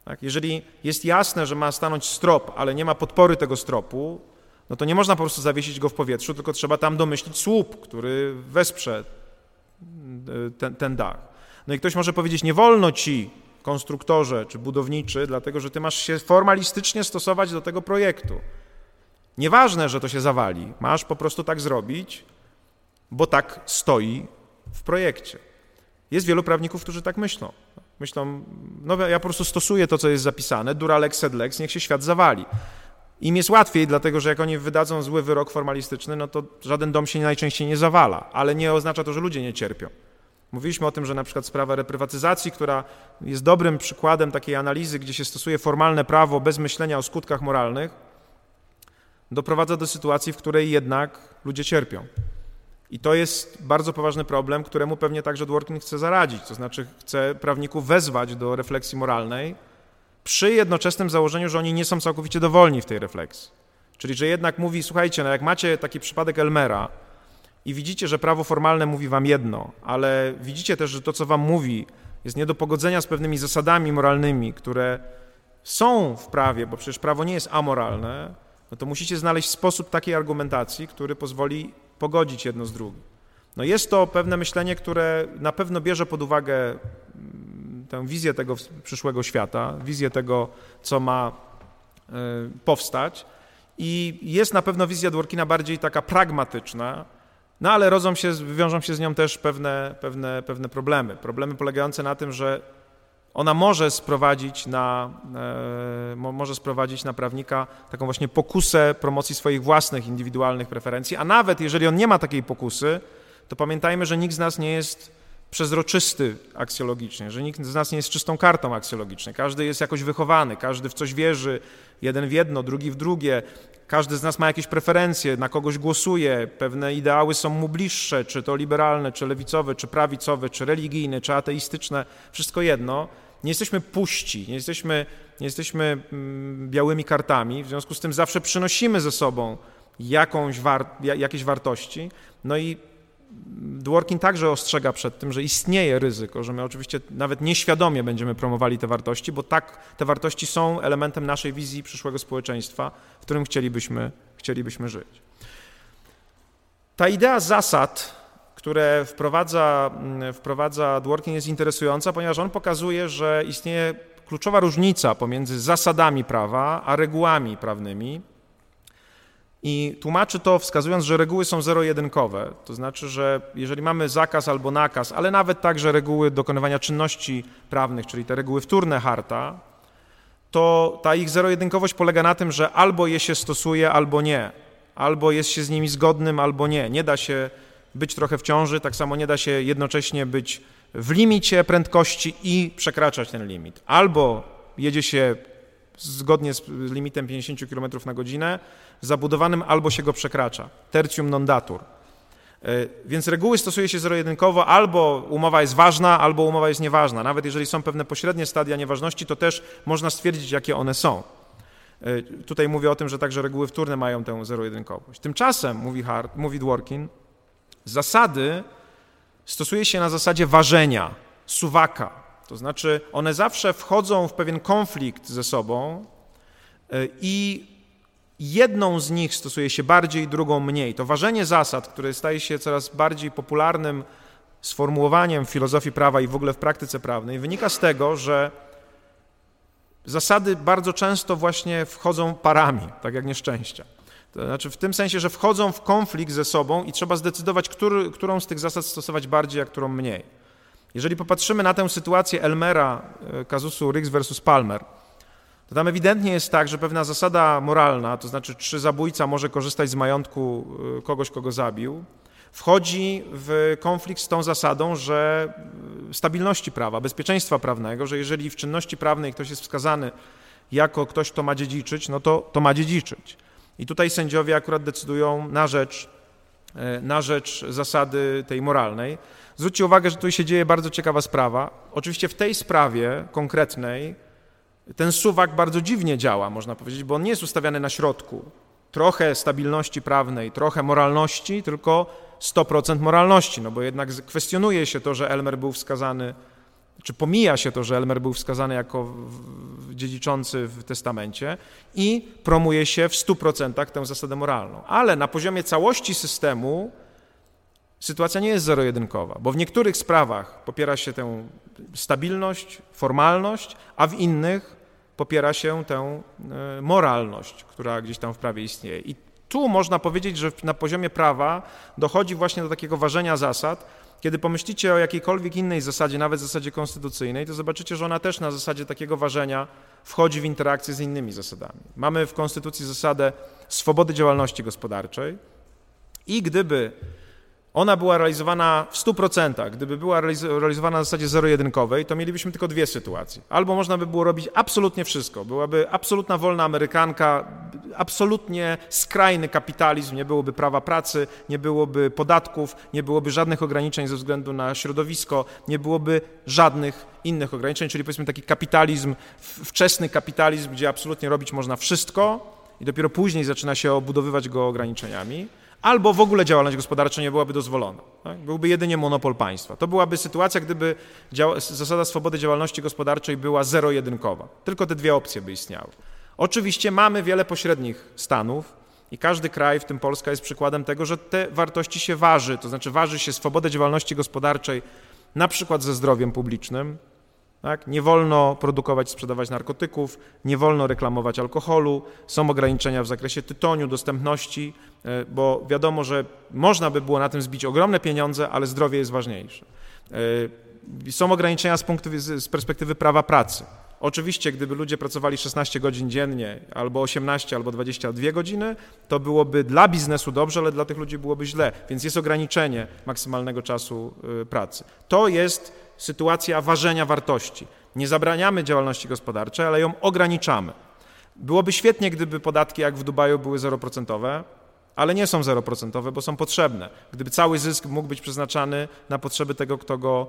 Tak? Jeżeli jest jasne, że ma stanąć strop, ale nie ma podpory tego stropu, no to nie można po prostu zawiesić go w powietrzu, tylko trzeba tam domyślić słup, który wesprze e, ten, ten dach. No i ktoś może powiedzieć, nie wolno ci, konstruktorze czy budowniczy, dlatego że ty masz się formalistycznie stosować do tego projektu. Nieważne, że to się zawali, masz po prostu tak zrobić, bo tak stoi w projekcie. Jest wielu prawników, którzy tak myślą. Myślą, no ja po prostu stosuję to, co jest zapisane, dura lex sed lex, niech się świat zawali. Im jest łatwiej, dlatego że jak oni wydadzą zły wyrok formalistyczny, no to żaden dom się najczęściej nie zawala, ale nie oznacza to, że ludzie nie cierpią. Mówiliśmy o tym, że na przykład sprawa reprywatyzacji, która jest dobrym przykładem takiej analizy, gdzie się stosuje formalne prawo bez myślenia o skutkach moralnych, doprowadza do sytuacji, w której jednak ludzie cierpią. I to jest bardzo poważny problem, któremu pewnie także Dworkin chce zaradzić, to znaczy chce prawników wezwać do refleksji moralnej przy jednoczesnym założeniu, że oni nie są całkowicie dowolni w tej refleksji. Czyli, że jednak mówi, słuchajcie, no jak macie taki przypadek Elmera i widzicie, że prawo formalne mówi wam jedno, ale widzicie też, że to, co wam mówi, jest nie do pogodzenia z pewnymi zasadami moralnymi, które są w prawie, bo przecież prawo nie jest amoralne, no to musicie znaleźć sposób takiej argumentacji, który pozwoli pogodzić jedno z drugim. No jest to pewne myślenie, które na pewno bierze pod uwagę mm, tę wizję tego przyszłego świata, wizję tego, co ma e, powstać i jest na pewno wizja Dworkina bardziej taka pragmatyczna, no ale rodzą się, wiążą się z nią też pewne, pewne, pewne problemy. Problemy polegające na tym, że ona może sprowadzić na, e, może sprowadzić na prawnika taką właśnie pokusę promocji swoich własnych, indywidualnych preferencji, a nawet jeżeli on nie ma takiej pokusy, to pamiętajmy, że nikt z nas nie jest przezroczysty aksjologicznie, że nikt z nas nie jest czystą kartą aksjologiczną. Każdy jest jakoś wychowany, każdy w coś wierzy, jeden w jedno, drugi w drugie. Każdy z nas ma jakieś preferencje, na kogoś głosuje, pewne ideały są mu bliższe, czy to liberalne, czy lewicowe, czy prawicowe, czy religijne, czy ateistyczne, wszystko jedno. Nie jesteśmy puści, nie jesteśmy, nie jesteśmy mm, białymi kartami, w związku z tym zawsze przynosimy ze sobą jakąś war, jakieś wartości. No i Dworkin także ostrzega przed tym, że istnieje ryzyko, że my oczywiście nawet nieświadomie będziemy promowali te wartości, bo tak te wartości są elementem naszej wizji przyszłego społeczeństwa, w którym chcielibyśmy, chcielibyśmy żyć. Ta idea zasad, które wprowadza, mm, wprowadza Dworkin jest interesująca, ponieważ on pokazuje, że istnieje kluczowa różnica pomiędzy zasadami prawa a regułami prawnymi, i tłumaczy to wskazując, że reguły są zero-jedynkowe, to znaczy, że jeżeli mamy zakaz albo nakaz, ale nawet także reguły dokonywania czynności prawnych, czyli te reguły wtórne harta, to ta ich zero-jedynkowość polega na tym, że albo je się stosuje, albo nie. Albo jest się z nimi zgodnym, albo nie. Nie da się być trochę w ciąży, tak samo nie da się jednocześnie być w limicie prędkości i przekraczać ten limit. Albo jedzie się zgodnie z limitem 50 km na godzinę, zabudowanym albo się go przekracza. Tertium non datur. Więc reguły stosuje się zero-jedynkowo, albo umowa jest ważna, albo umowa jest nieważna. Nawet jeżeli są pewne pośrednie stadia nieważności, to też można stwierdzić, jakie one są. Tutaj mówię o tym, że także reguły wtórne mają tę zero-jedynkowość. Tymczasem, mówi, Hart, mówi Dworkin, zasady stosuje się na zasadzie ważenia, suwaka. To znaczy, one zawsze wchodzą w pewien konflikt ze sobą i jedną z nich stosuje się bardziej, drugą mniej. To ważenie zasad, które staje się coraz bardziej popularnym sformułowaniem w filozofii prawa i w ogóle w praktyce prawnej, wynika z tego, że zasady bardzo często właśnie wchodzą parami, tak jak nieszczęścia. To znaczy w tym sensie, że wchodzą w konflikt ze sobą i trzeba zdecydować, który, którą z tych zasad stosować bardziej, a którą mniej. Jeżeli popatrzymy na tę sytuację Elmera, e, kazusu Riggs versus Palmer, to tam ewidentnie jest tak, że pewna zasada moralna, to znaczy czy zabójca może korzystać z majątku y, kogoś, kogo zabił, wchodzi w konflikt z tą zasadą, że y, stabilności prawa, bezpieczeństwa prawnego, że jeżeli w czynności prawnej ktoś jest wskazany jako ktoś, kto ma dziedziczyć, no to, to ma dziedziczyć. I tutaj sędziowie akurat decydują na rzecz, y, na rzecz zasady tej moralnej. Zwróćcie uwagę, że tu się dzieje bardzo ciekawa sprawa. Oczywiście w tej sprawie konkretnej ten suwak bardzo dziwnie działa, można powiedzieć, bo on nie jest ustawiany na środku. Trochę stabilności prawnej, trochę moralności, tylko 100% moralności, no bo jednak kwestionuje się to, że Elmer był wskazany, czy pomija się to, że Elmer był wskazany jako dziedziczący w testamencie i promuje się w 100% tę zasadę moralną. Ale na poziomie całości systemu sytuacja nie jest zero-jedynkowa, bo w niektórych sprawach popiera się tę stabilność, formalność, a w innych popiera się tę e, moralność, która gdzieś tam w prawie istnieje. I tu można powiedzieć, że na poziomie prawa dochodzi właśnie do takiego ważenia zasad. Kiedy pomyślicie o jakiejkolwiek innej zasadzie, nawet zasadzie konstytucyjnej, to zobaczycie, że ona też na zasadzie takiego ważenia wchodzi w interakcję z innymi zasadami. Mamy w konstytucji zasadę swobody działalności gospodarczej i gdyby ona była realizowana w 100%. Gdyby była realizowana na zasadzie zero-jedynkowej, to mielibyśmy tylko dwie sytuacje. Albo można by było robić absolutnie wszystko. Byłaby absolutna wolna amerykanka, absolutnie skrajny kapitalizm, nie byłoby prawa pracy, nie byłoby podatków, nie byłoby żadnych ograniczeń ze względu na środowisko, nie byłoby żadnych innych ograniczeń, czyli powiedzmy taki kapitalizm, wczesny kapitalizm, gdzie absolutnie robić można wszystko i dopiero później zaczyna się obudowywać go ograniczeniami albo w ogóle działalność gospodarcza nie byłaby dozwolona. Tak? Byłby jedynie monopol państwa. To byłaby sytuacja, gdyby zasada swobody działalności gospodarczej była zero-jedynkowa. Tylko te dwie opcje by istniały. Oczywiście mamy wiele pośrednich stanów i każdy kraj, w tym Polska, jest przykładem tego, że te wartości się waży, to znaczy waży się swobodę działalności gospodarczej na przykład ze zdrowiem publicznym, tak? Nie wolno produkować, sprzedawać narkotyków, nie wolno reklamować alkoholu, są ograniczenia w zakresie tytoniu, dostępności, e, bo wiadomo, że można by było na tym zbić ogromne pieniądze, ale zdrowie jest ważniejsze. E, są ograniczenia z, punktu, z perspektywy prawa pracy. Oczywiście, gdyby ludzie pracowali 16 godzin dziennie, albo 18, albo 22 godziny, to byłoby dla biznesu dobrze, ale dla tych ludzi byłoby źle, więc jest ograniczenie maksymalnego czasu e, pracy. To jest sytuacja ważenia wartości. Nie zabraniamy działalności gospodarczej, ale ją ograniczamy. Byłoby świetnie, gdyby podatki jak w Dubaju były zeroprocentowe, ale nie są zeroprocentowe, bo są potrzebne. Gdyby cały zysk mógł być przeznaczany na potrzeby tego, kto go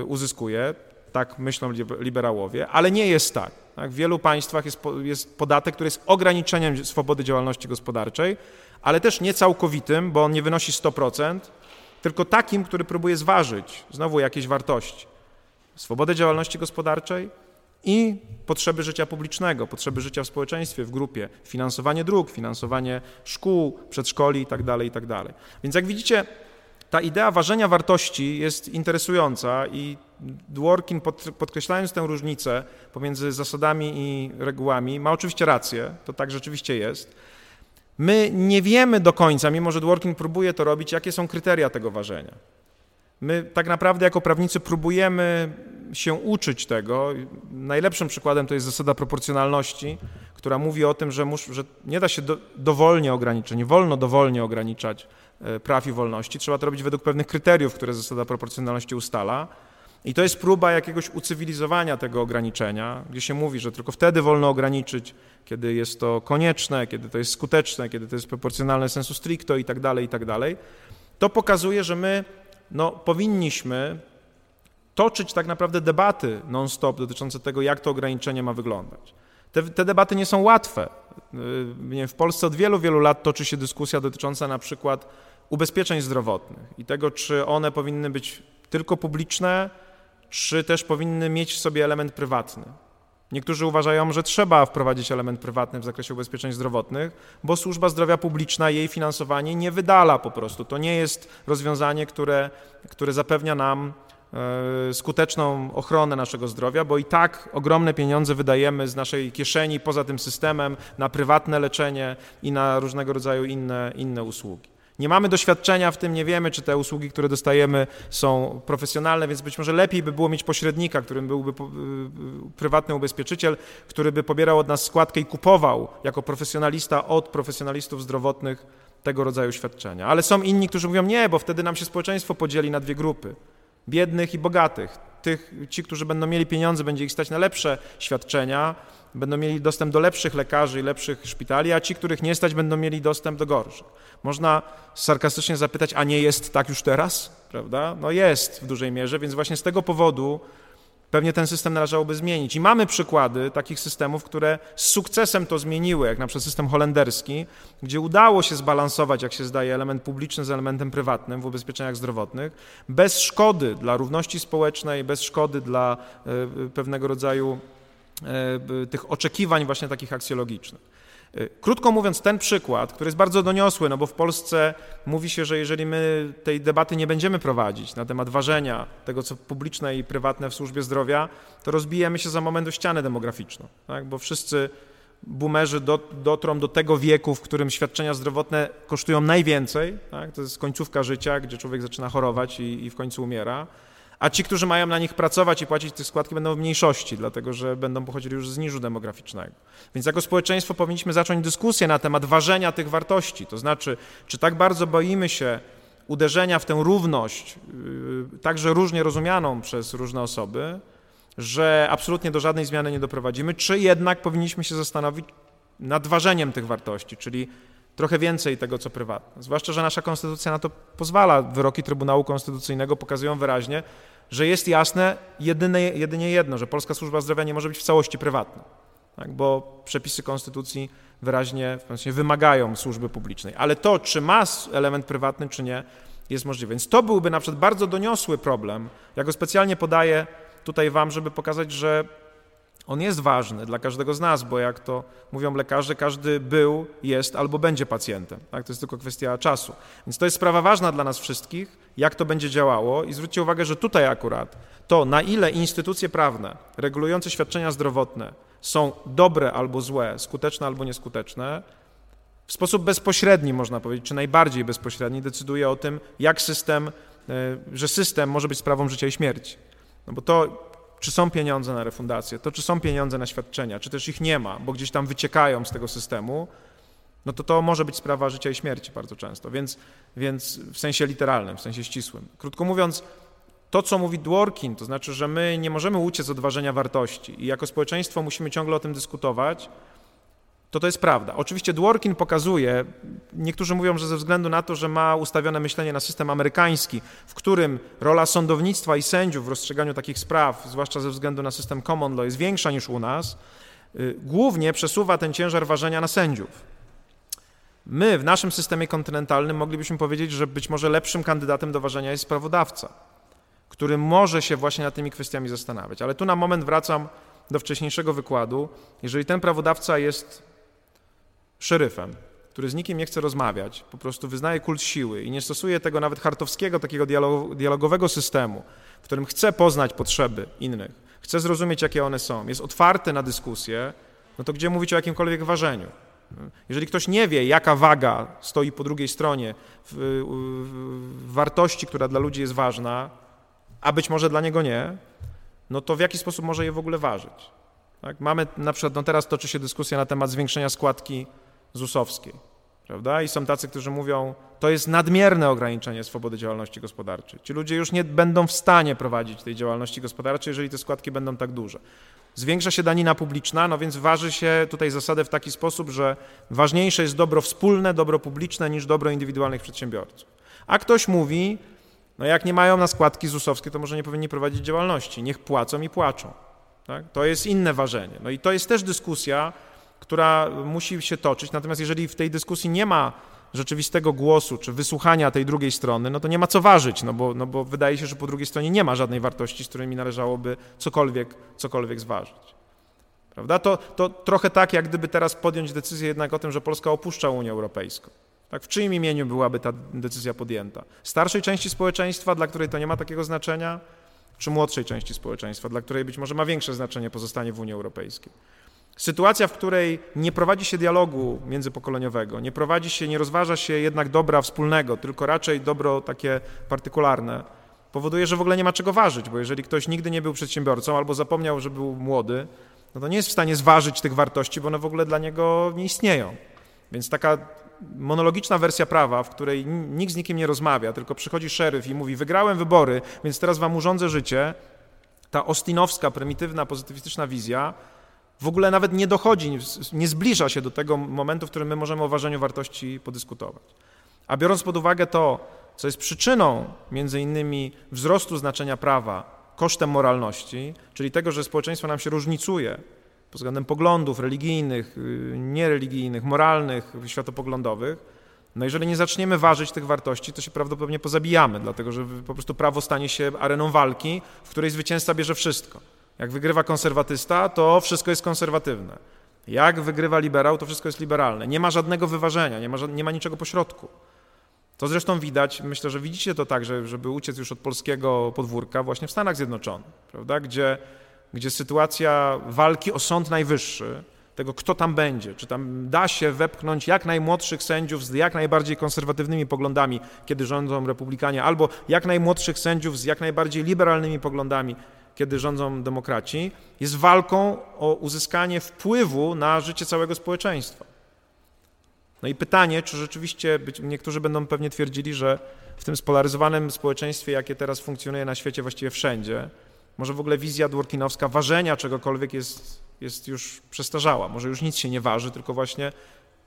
y, uzyskuje, tak myślą liberałowie, ale nie jest tak. tak? W wielu państwach jest, jest podatek, który jest ograniczeniem swobody działalności gospodarczej, ale też nie całkowitym, bo on nie wynosi 100%, tylko takim, który próbuje zważyć znowu jakieś wartości. Swobodę działalności gospodarczej i potrzeby życia publicznego, potrzeby życia w społeczeństwie, w grupie, finansowanie dróg, finansowanie szkół, przedszkoli itd., tak itd. Tak Więc jak widzicie, ta idea ważenia wartości jest interesująca i Dworkin, podkreślając tę różnicę pomiędzy zasadami i regułami, ma oczywiście rację, to tak rzeczywiście jest, My nie wiemy do końca, mimo że Dworkin próbuje to robić, jakie są kryteria tego ważenia. My tak naprawdę jako prawnicy próbujemy się uczyć tego. Najlepszym przykładem to jest zasada proporcjonalności, która mówi o tym, że, mus, że nie da się do, dowolnie ograniczyć, nie wolno dowolnie ograniczać e, praw i wolności. Trzeba to robić według pewnych kryteriów, które zasada proporcjonalności ustala. I to jest próba jakiegoś ucywilizowania tego ograniczenia, gdzie się mówi, że tylko wtedy wolno ograniczyć, kiedy jest to konieczne, kiedy to jest skuteczne, kiedy to jest proporcjonalne sensu stricto i tak dalej, i tak dalej. To pokazuje, że my no, powinniśmy toczyć tak naprawdę debaty non-stop dotyczące tego, jak to ograniczenie ma wyglądać. Te, te debaty nie są łatwe. Y, w Polsce od wielu, wielu lat toczy się dyskusja dotycząca na przykład ubezpieczeń zdrowotnych i tego, czy one powinny być tylko publiczne, czy też powinny mieć w sobie element prywatny. Niektórzy uważają, że trzeba wprowadzić element prywatny w zakresie ubezpieczeń zdrowotnych, bo służba zdrowia publiczna, jej finansowanie nie wydala po prostu. To nie jest rozwiązanie, które, które zapewnia nam e, skuteczną ochronę naszego zdrowia, bo i tak ogromne pieniądze wydajemy z naszej kieszeni poza tym systemem na prywatne leczenie i na różnego rodzaju inne, inne usługi. Nie mamy doświadczenia w tym, nie wiemy, czy te usługi, które dostajemy, są profesjonalne, więc być może lepiej by było mieć pośrednika, którym byłby y, y, prywatny ubezpieczyciel, który by pobierał od nas składkę i kupował jako profesjonalista od profesjonalistów zdrowotnych tego rodzaju świadczenia. Ale są inni, którzy mówią nie, bo wtedy nam się społeczeństwo podzieli na dwie grupy biednych i bogatych. Tych, ci, którzy będą mieli pieniądze, będzie ich stać na lepsze świadczenia, będą mieli dostęp do lepszych lekarzy i lepszych szpitali, a ci, których nie stać, będą mieli dostęp do gorszych. Można sarkastycznie zapytać, a nie jest tak już teraz? Prawda? No jest w dużej mierze, więc właśnie z tego powodu pewnie ten system należałoby zmienić. I mamy przykłady takich systemów, które z sukcesem to zmieniły, jak na przykład system holenderski, gdzie udało się zbalansować, jak się zdaje, element publiczny z elementem prywatnym w ubezpieczeniach zdrowotnych, bez szkody dla równości społecznej, bez szkody dla e, pewnego rodzaju e, tych oczekiwań właśnie takich aksjologicznych. Y, krótko mówiąc, ten przykład, który jest bardzo doniosły, no bo w Polsce mówi się, że jeżeli my tej debaty nie będziemy prowadzić na temat ważenia tego, co publiczne i prywatne w służbie zdrowia, to rozbijemy się za moment o ścianę demograficzną, tak? bo wszyscy boomerzy do, dotrą do tego wieku, w którym świadczenia zdrowotne kosztują najwięcej, tak? to jest końcówka życia, gdzie człowiek zaczyna chorować i, i w końcu umiera a ci, którzy mają na nich pracować i płacić te składki, będą w mniejszości, dlatego że będą pochodzili już z niżu demograficznego. Więc jako społeczeństwo powinniśmy zacząć dyskusję na temat ważenia tych wartości, to znaczy, czy tak bardzo boimy się uderzenia w tę równość, yy, także różnie rozumianą przez różne osoby, że absolutnie do żadnej zmiany nie doprowadzimy, czy jednak powinniśmy się zastanowić nad ważeniem tych wartości, czyli trochę więcej tego, co prywatne. Zwłaszcza, że nasza konstytucja na to pozwala. Wyroki Trybunału Konstytucyjnego pokazują wyraźnie, że jest jasne jedyne, jedynie jedno, że Polska Służba Zdrowia nie może być w całości prywatna, tak? bo przepisy konstytucji wyraźnie wymagają służby publicznej. Ale to, czy ma element prywatny, czy nie, jest możliwe. Więc to byłby na przykład bardzo doniosły problem. Ja go specjalnie podaję tutaj Wam, żeby pokazać, że on jest ważny dla każdego z nas, bo jak to mówią lekarze, każdy był, jest albo będzie pacjentem. Tak? To jest tylko kwestia czasu. Więc to jest sprawa ważna dla nas wszystkich, jak to będzie działało i zwróćcie uwagę, że tutaj akurat to, na ile instytucje prawne regulujące świadczenia zdrowotne są dobre albo złe, skuteczne albo nieskuteczne, w sposób bezpośredni, można powiedzieć, czy najbardziej bezpośredni, decyduje o tym, jak system, e, że system może być sprawą życia i śmierci. No bo to czy są pieniądze na refundację, to czy są pieniądze na świadczenia, czy też ich nie ma, bo gdzieś tam wyciekają z tego systemu, no to to może być sprawa życia i śmierci bardzo często, więc, więc w sensie literalnym, w sensie ścisłym. Krótko mówiąc, to, co mówi Dworkin, to znaczy, że my nie możemy uciec od ważenia wartości i jako społeczeństwo musimy ciągle o tym dyskutować, to to jest prawda. Oczywiście Dworkin pokazuje, niektórzy mówią, że ze względu na to, że ma ustawione myślenie na system amerykański, w którym rola sądownictwa i sędziów w rozstrzyganiu takich spraw, zwłaszcza ze względu na system common law, jest większa niż u nas, y, głównie przesuwa ten ciężar ważenia na sędziów. My w naszym systemie kontynentalnym moglibyśmy powiedzieć, że być może lepszym kandydatem do ważenia jest sprawodawca, który może się właśnie nad tymi kwestiami zastanawiać. Ale tu na moment wracam do wcześniejszego wykładu. Jeżeli ten prawodawca jest szeryfem, który z nikim nie chce rozmawiać, po prostu wyznaje kult siły i nie stosuje tego nawet hartowskiego, takiego dialogowego systemu, w którym chce poznać potrzeby innych, chce zrozumieć, jakie one są, jest otwarty na dyskusję, no to gdzie mówić o jakimkolwiek ważeniu? Jeżeli ktoś nie wie, jaka waga stoi po drugiej stronie w, w wartości, która dla ludzi jest ważna, a być może dla niego nie, no to w jaki sposób może je w ogóle ważyć? Tak? Mamy na przykład, no teraz toczy się dyskusja na temat zwiększenia składki ZUS-owskiej. Prawda? I są tacy, którzy mówią, to jest nadmierne ograniczenie swobody działalności gospodarczej. Ci ludzie już nie będą w stanie prowadzić tej działalności gospodarczej, jeżeli te składki będą tak duże. Zwiększa się danina publiczna, no więc waży się tutaj zasadę w taki sposób, że ważniejsze jest dobro wspólne, dobro publiczne niż dobro indywidualnych przedsiębiorców. A ktoś mówi, no jak nie mają na składki ZUS-owskie, to może nie powinni prowadzić działalności. Niech płacą i płaczą. Tak? To jest inne ważenie. No i to jest też dyskusja, która musi się toczyć. Natomiast jeżeli w tej dyskusji nie ma rzeczywistego głosu czy wysłuchania tej drugiej strony, no to nie ma co ważyć, no bo, no bo wydaje się, że po drugiej stronie nie ma żadnej wartości, z którymi należałoby cokolwiek, cokolwiek zważyć. Prawda? To, to trochę tak, jak gdyby teraz podjąć decyzję jednak o tym, że Polska opuszcza Unię Europejską. Tak, w czyim imieniu byłaby ta decyzja podjęta? Starszej części społeczeństwa, dla której to nie ma takiego znaczenia, czy młodszej części społeczeństwa, dla której być może ma większe znaczenie pozostanie w Unii Europejskiej? Sytuacja, w której nie prowadzi się dialogu międzypokoleniowego, nie prowadzi się, nie rozważa się jednak dobra wspólnego, tylko raczej dobro takie partykularne, powoduje, że w ogóle nie ma czego ważyć, bo jeżeli ktoś nigdy nie był przedsiębiorcą albo zapomniał, że był młody, no to nie jest w stanie zważyć tych wartości, bo one w ogóle dla niego nie istnieją. Więc taka monologiczna wersja prawa, w której nikt z nikim nie rozmawia, tylko przychodzi szeryf i mówi: Wygrałem wybory, więc teraz wam urządzę życie. Ta ostinowska, prymitywna, pozytywistyczna wizja w ogóle nawet nie dochodzi, nie zbliża się do tego momentu, w którym my możemy o ważeniu wartości podyskutować. A biorąc pod uwagę to, co jest przyczyną między innymi wzrostu znaczenia prawa kosztem moralności, czyli tego, że społeczeństwo nam się różnicuje pod względem poglądów religijnych, y, niereligijnych, moralnych, światopoglądowych, no jeżeli nie zaczniemy ważyć tych wartości, to się prawdopodobnie pozabijamy, dlatego że po prostu prawo stanie się areną walki, w której zwycięzca bierze wszystko. Jak wygrywa konserwatysta, to wszystko jest konserwatywne. Jak wygrywa liberał, to wszystko jest liberalne. Nie ma żadnego wyważenia, nie ma, nie ma niczego pośrodku. To zresztą widać, myślę, że widzicie to tak, że, żeby uciec już od polskiego podwórka właśnie w Stanach Zjednoczonych, prawda? Gdzie, gdzie sytuacja walki o Sąd Najwyższy, tego kto tam będzie, czy tam da się wepchnąć jak najmłodszych sędziów z jak najbardziej konserwatywnymi poglądami, kiedy rządzą republikanie, albo jak najmłodszych sędziów z jak najbardziej liberalnymi poglądami, kiedy rządzą demokraci, jest walką o uzyskanie wpływu na życie całego społeczeństwa. No i pytanie, czy rzeczywiście, niektórzy będą pewnie twierdzili, że w tym spolaryzowanym społeczeństwie, jakie teraz funkcjonuje na świecie właściwie wszędzie, może w ogóle wizja dworkinowska ważenia czegokolwiek jest, jest już przestarzała. Może już nic się nie waży, tylko właśnie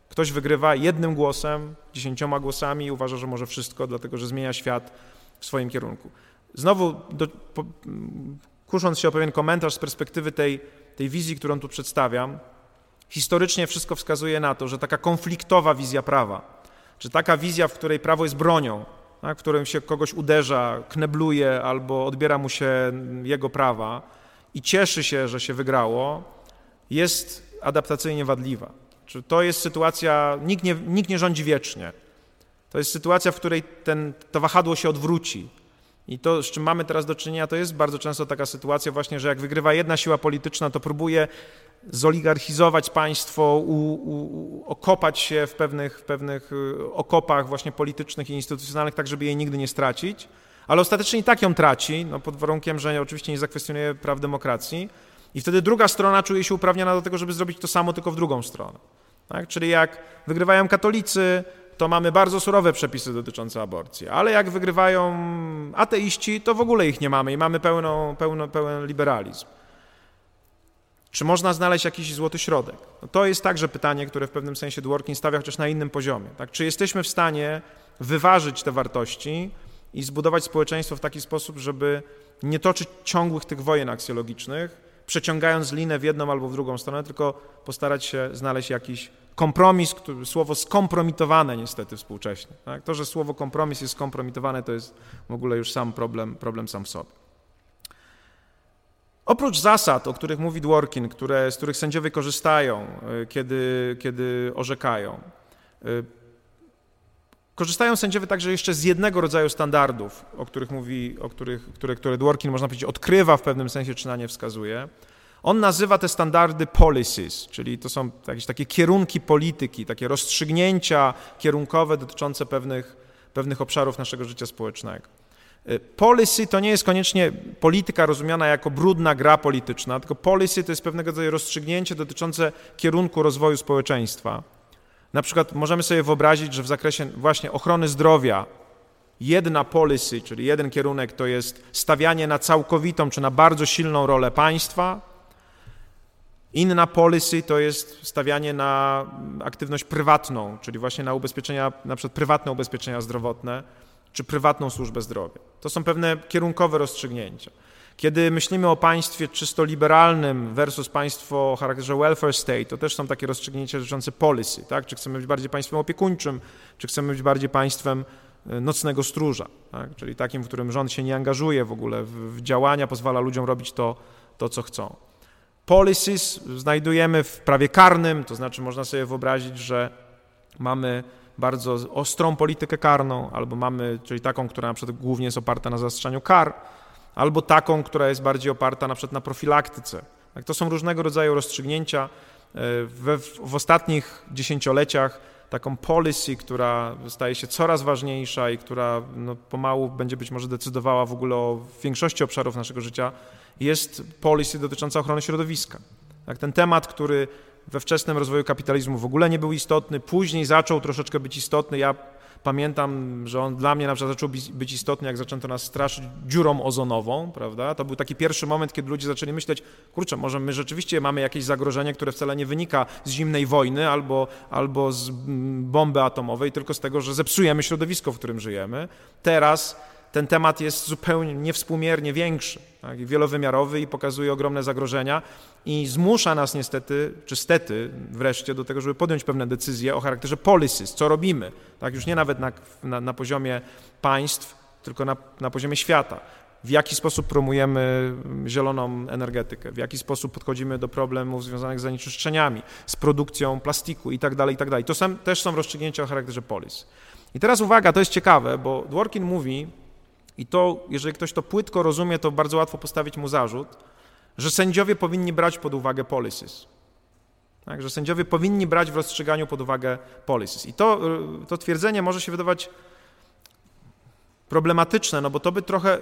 ktoś wygrywa jednym głosem, dziesięcioma głosami i uważa, że może wszystko, dlatego że zmienia świat w swoim kierunku. Znowu do, po, kusząc się o pewien komentarz z perspektywy tej, tej wizji, którą tu przedstawiam, historycznie wszystko wskazuje na to, że taka konfliktowa wizja prawa, czy taka wizja, w której prawo jest bronią, tak, w którym się kogoś uderza, knebluje albo odbiera mu się jego prawa i cieszy się, że się wygrało, jest adaptacyjnie wadliwa. Czy to jest sytuacja, nikt nie, nikt nie rządzi wiecznie. To jest sytuacja, w której ten, to wahadło się odwróci. I to, z czym mamy teraz do czynienia, to jest bardzo często taka sytuacja właśnie, że jak wygrywa jedna siła polityczna, to próbuje zoligarchizować państwo, u, u, okopać się w pewnych, w pewnych y, okopach właśnie politycznych i instytucjonalnych, tak żeby jej nigdy nie stracić, ale ostatecznie i tak ją traci, no pod warunkiem, że oczywiście nie zakwestionuje praw demokracji i wtedy druga strona czuje się uprawniona do tego, żeby zrobić to samo, tylko w drugą stronę. Tak? Czyli jak wygrywają katolicy, to mamy bardzo surowe przepisy dotyczące aborcji, ale jak wygrywają ateiści, to w ogóle ich nie mamy i mamy pełno, pełno, pełen liberalizm. Czy można znaleźć jakiś złoty środek? No to jest także pytanie, które w pewnym sensie Dworkin stawia chociaż na innym poziomie. Tak? Czy jesteśmy w stanie wyważyć te wartości i zbudować społeczeństwo w taki sposób, żeby nie toczyć ciągłych tych wojen aksjologicznych, przeciągając linę w jedną albo w drugą stronę, tylko postarać się znaleźć jakiś kompromis, słowo skompromitowane niestety współcześnie. Tak? To, że słowo kompromis jest skompromitowane, to jest w ogóle już sam problem, problem sam w sobie. Oprócz zasad, o których mówi Dworkin, które, z których sędziowie korzystają, y, kiedy, kiedy orzekają, y, korzystają sędziowie także jeszcze z jednego rodzaju standardów, o których mówi, o których, które, które Dworkin, można powiedzieć, odkrywa w pewnym sensie, czy na nie wskazuje. On nazywa te standardy policies, czyli to są jakieś takie kierunki polityki, takie rozstrzygnięcia kierunkowe dotyczące pewnych, pewnych obszarów naszego życia społecznego. Y, policy to nie jest koniecznie polityka rozumiana jako brudna gra polityczna, tylko policy to jest pewnego rodzaju rozstrzygnięcie dotyczące kierunku rozwoju społeczeństwa. Na przykład możemy sobie wyobrazić, że w zakresie właśnie ochrony zdrowia jedna policy, czyli jeden kierunek to jest stawianie na całkowitą czy na bardzo silną rolę państwa, Inna policy to jest stawianie na aktywność prywatną, czyli właśnie na ubezpieczenia, na przykład prywatne ubezpieczenia zdrowotne czy prywatną służbę zdrowia. To są pewne kierunkowe rozstrzygnięcia. Kiedy myślimy o państwie czysto liberalnym versus państwo o charakterze welfare state, to też są takie rozstrzygnięcia dotyczące policy, tak? czy chcemy być bardziej państwem opiekuńczym, czy chcemy być bardziej państwem e, nocnego stróża, tak? czyli takim, w którym rząd się nie angażuje w ogóle w, działania, pozwala ludziom robić to, to, co chcą. Policies znajdujemy w prawie karnym, to znaczy można sobie wyobrazić, że mamy bardzo ostrą politykę karną, albo mamy, czyli taką, która na przykład głównie jest oparta na zaostrzaniu kar, albo taką, która jest bardziej oparta na przykład na profilaktyce. Tak, to są różnego rodzaju rozstrzygnięcia. W, w ostatnich dziesięcioleciach taką policy, która staje się coraz ważniejsza i która no, pomału będzie być może decydowała w ogóle o większości obszarów naszego życia, jest policy dotycząca ochrony środowiska. Tak, ten temat, który we wczesnym rozwoju kapitalizmu w ogóle nie był istotny, później zaczął troszeczkę być istotny. Ja pamiętam, że on dla mnie na przykład zaczął być istotny, jak zaczęto nas straszyć dziurą ozonową, prawda? To był taki pierwszy moment, kiedy ludzie zaczęli myśleć, kurczę, może my rzeczywiście mamy jakieś zagrożenie, które wcale nie wynika z zimnej wojny albo, albo z mm, bomby atomowej, tylko z tego, że zepsujemy środowisko, w którym żyjemy. Teraz ten temat jest zupełnie niewspółmiernie większy tak, i wielowymiarowy i pokazuje ogromne zagrożenia i zmusza nas niestety, czy stety wreszcie do tego, żeby podjąć pewne decyzje o charakterze policies, co robimy, tak, już nie nawet na, na, na poziomie państw, tylko na, na poziomie świata. W jaki sposób promujemy zieloną energetykę, w jaki sposób podchodzimy do problemów związanych z zanieczyszczeniami, z produkcją plastiku itd., tak itd. Tak to są, też są rozstrzygnięcia o charakterze policy. I teraz uwaga, to jest ciekawe, bo Dworkin mówi, i to, jeżeli ktoś to płytko rozumie, to bardzo łatwo postawić mu zarzut, że sędziowie powinni brać pod uwagę policies. Tak, że sędziowie powinni brać w rozstrzyganiu pod uwagę policies. I to, to twierdzenie może się wydawać problematyczne, no bo to by trochę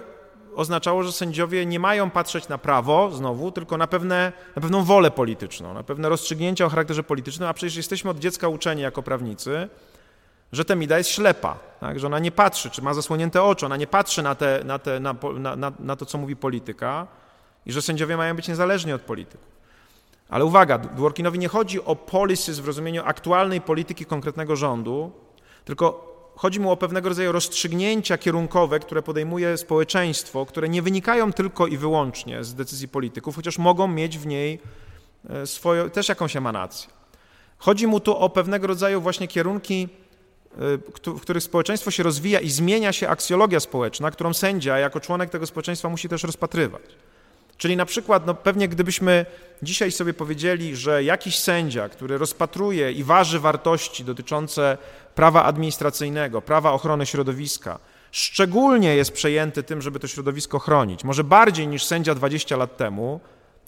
oznaczało, że sędziowie nie mają patrzeć na prawo znowu, tylko na, pewne, na pewną wolę polityczną, na pewne rozstrzygnięcia o charakterze politycznym, a przecież jesteśmy od dziecka uczeni jako prawnicy, że Temida jest ślepa, tak? że ona nie patrzy, czy ma zasłonięte oczy, ona nie patrzy na, te, na, te, na, na, na to, co mówi polityka i że sędziowie mają być niezależni od polityków. Ale uwaga, Dworkinowi nie chodzi o policies w rozumieniu aktualnej polityki konkretnego rządu, tylko chodzi mu o pewnego rodzaju rozstrzygnięcia kierunkowe, które podejmuje społeczeństwo, które nie wynikają tylko i wyłącznie z decyzji polityków, chociaż mogą mieć w niej e, swoją, też jakąś emanację. Chodzi mu tu o pewnego rodzaju właśnie kierunki w których społeczeństwo się rozwija i zmienia się aksjologia społeczna, którą sędzia jako członek tego społeczeństwa musi też rozpatrywać. Czyli na przykład, no pewnie gdybyśmy dzisiaj sobie powiedzieli, że jakiś sędzia, który rozpatruje i waży wartości dotyczące prawa administracyjnego, prawa ochrony środowiska, szczególnie jest przejęty tym, żeby to środowisko chronić, może bardziej niż sędzia 20 lat temu,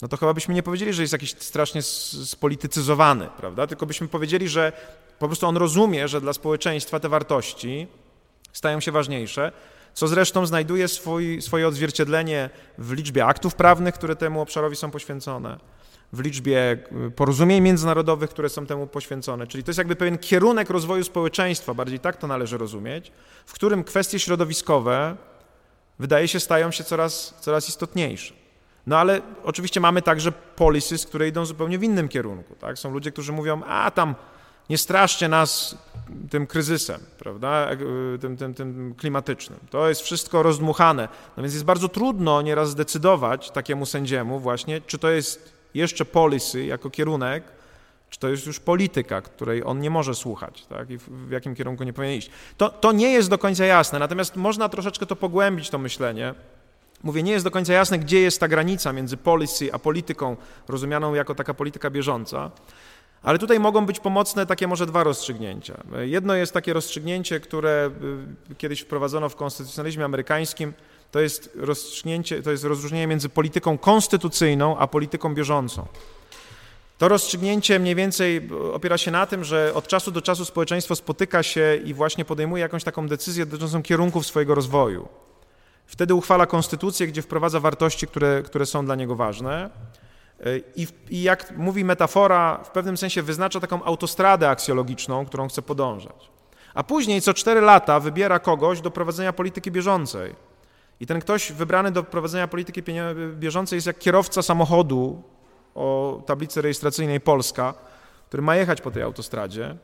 no to chyba byśmy nie powiedzieli, że jest jakiś strasznie spolitycyzowany, prawda? Tylko byśmy powiedzieli, że po prostu on rozumie, że dla społeczeństwa te wartości stają się ważniejsze, co zresztą znajduje swój, swoje odzwierciedlenie w liczbie aktów prawnych, które temu obszarowi są poświęcone, w liczbie y, porozumień międzynarodowych, które są temu poświęcone. Czyli to jest jakby pewien kierunek rozwoju społeczeństwa, bardziej tak to należy rozumieć, w którym kwestie środowiskowe wydaje się stają się coraz, coraz istotniejsze. No ale oczywiście mamy także policies, które idą zupełnie w innym kierunku. Tak? Są ludzie, którzy mówią, a tam nie straszcie nas tym kryzysem, prawda, tym, tym, tym klimatycznym. To jest wszystko rozdmuchane. No więc jest bardzo trudno nieraz zdecydować takiemu sędziemu właśnie, czy to jest jeszcze policy jako kierunek, czy to jest już polityka, której on nie może słuchać tak? i w, w jakim kierunku nie powinien iść. To, to nie jest do końca jasne, natomiast można troszeczkę to pogłębić, to myślenie. Mówię, nie jest do końca jasne, gdzie jest ta granica między policy a polityką, rozumianą jako taka polityka bieżąca. Ale tutaj mogą być pomocne takie może dwa rozstrzygnięcia. Jedno jest takie rozstrzygnięcie, które y, kiedyś wprowadzono w konstytucjonalizmie amerykańskim. To jest rozstrzygnięcie, to jest rozróżnienie między polityką konstytucyjną a polityką bieżącą. To rozstrzygnięcie mniej więcej opiera się na tym, że od czasu do czasu społeczeństwo spotyka się i właśnie podejmuje jakąś taką decyzję dotyczącą kierunków swojego rozwoju. Wtedy uchwala konstytucję, gdzie wprowadza wartości, które, które są dla niego ważne. I, I, jak mówi metafora, w pewnym sensie wyznacza taką autostradę aksjologiczną, którą chce podążać. A później co cztery lata wybiera kogoś do prowadzenia polityki bieżącej. I ten ktoś wybrany do prowadzenia polityki bieżącej jest jak kierowca samochodu o tablicy rejestracyjnej Polska, który ma jechać po tej autostradzie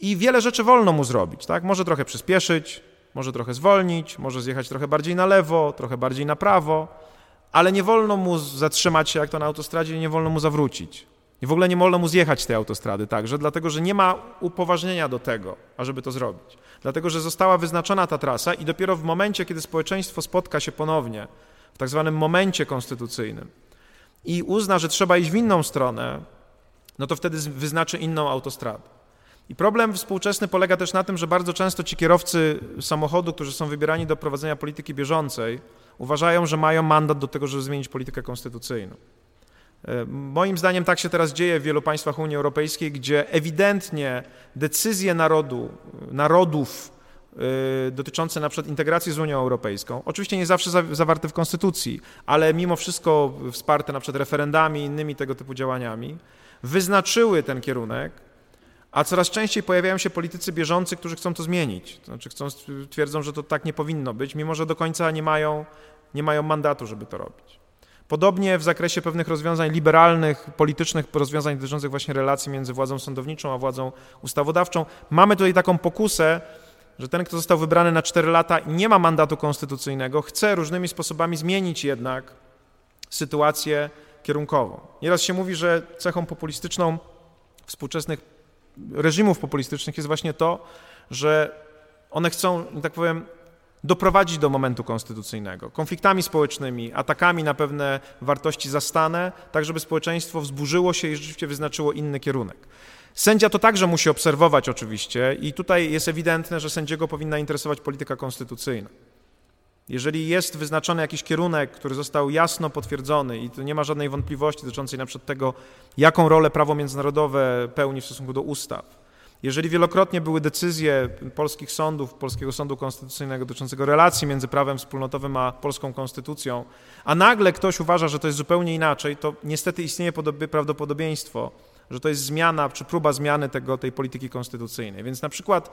i wiele rzeczy wolno mu zrobić. Tak? Może trochę przyspieszyć, może trochę zwolnić, może zjechać trochę bardziej na lewo, trochę bardziej na prawo, ale nie wolno mu zatrzymać się jak to na autostradzie, nie wolno mu zawrócić. I w ogóle nie wolno mu zjechać z tej autostrady także, dlatego że nie ma upoważnienia do tego, ażeby to zrobić. Dlatego, że została wyznaczona ta trasa i dopiero w momencie, kiedy społeczeństwo spotka się ponownie, w tak zwanym momencie konstytucyjnym i uzna, że trzeba iść w inną stronę, no to wtedy wyznaczy inną autostradę. I problem współczesny polega też na tym, że bardzo często ci kierowcy samochodu, którzy są wybierani do prowadzenia polityki bieżącej, uważają, że mają mandat do tego, żeby zmienić politykę konstytucyjną. E, moim zdaniem tak się teraz dzieje w wielu państwach Unii Europejskiej, gdzie ewidentnie decyzje narodu, narodów e, dotyczące na przykład integracji z Unią Europejską, oczywiście nie zawsze zawarte w konstytucji, ale mimo wszystko wsparte na przykład referendami i innymi tego typu działaniami, wyznaczyły ten kierunek, a coraz częściej pojawiają się politycy bieżący, którzy chcą to zmienić. To znaczy chcą, twierdzą, że to tak nie powinno być, mimo że do końca nie mają, nie mają mandatu, żeby to robić. Podobnie w zakresie pewnych rozwiązań liberalnych, politycznych rozwiązań dotyczących właśnie relacji między władzą sądowniczą a władzą ustawodawczą. Mamy tutaj taką pokusę, że ten, kto został wybrany na 4 lata i nie ma mandatu konstytucyjnego, chce różnymi sposobami zmienić jednak sytuację kierunkową. Nieraz się mówi, że cechą populistyczną współczesnych reżimów populistycznych jest właśnie to, że one chcą, tak powiem, doprowadzić do momentu konstytucyjnego, konfliktami społecznymi, atakami na pewne wartości zastane, tak żeby społeczeństwo wzburzyło się i rzeczywiście wyznaczyło inny kierunek. Sędzia to także musi obserwować oczywiście i tutaj jest ewidentne, że sędziego powinna interesować polityka konstytucyjna. Jeżeli jest wyznaczony jakiś kierunek, który został jasno potwierdzony i tu nie ma żadnej wątpliwości dotyczącej na przykład tego, jaką rolę prawo międzynarodowe pełni w stosunku do ustaw, jeżeli wielokrotnie były decyzje polskich sądów, Polskiego Sądu Konstytucyjnego dotyczącego relacji między prawem wspólnotowym a polską konstytucją, a nagle ktoś uważa, że to jest zupełnie inaczej, to niestety istnieje prawdopodobieństwo, że to jest zmiana czy próba zmiany tego, tej polityki konstytucyjnej. Więc na przykład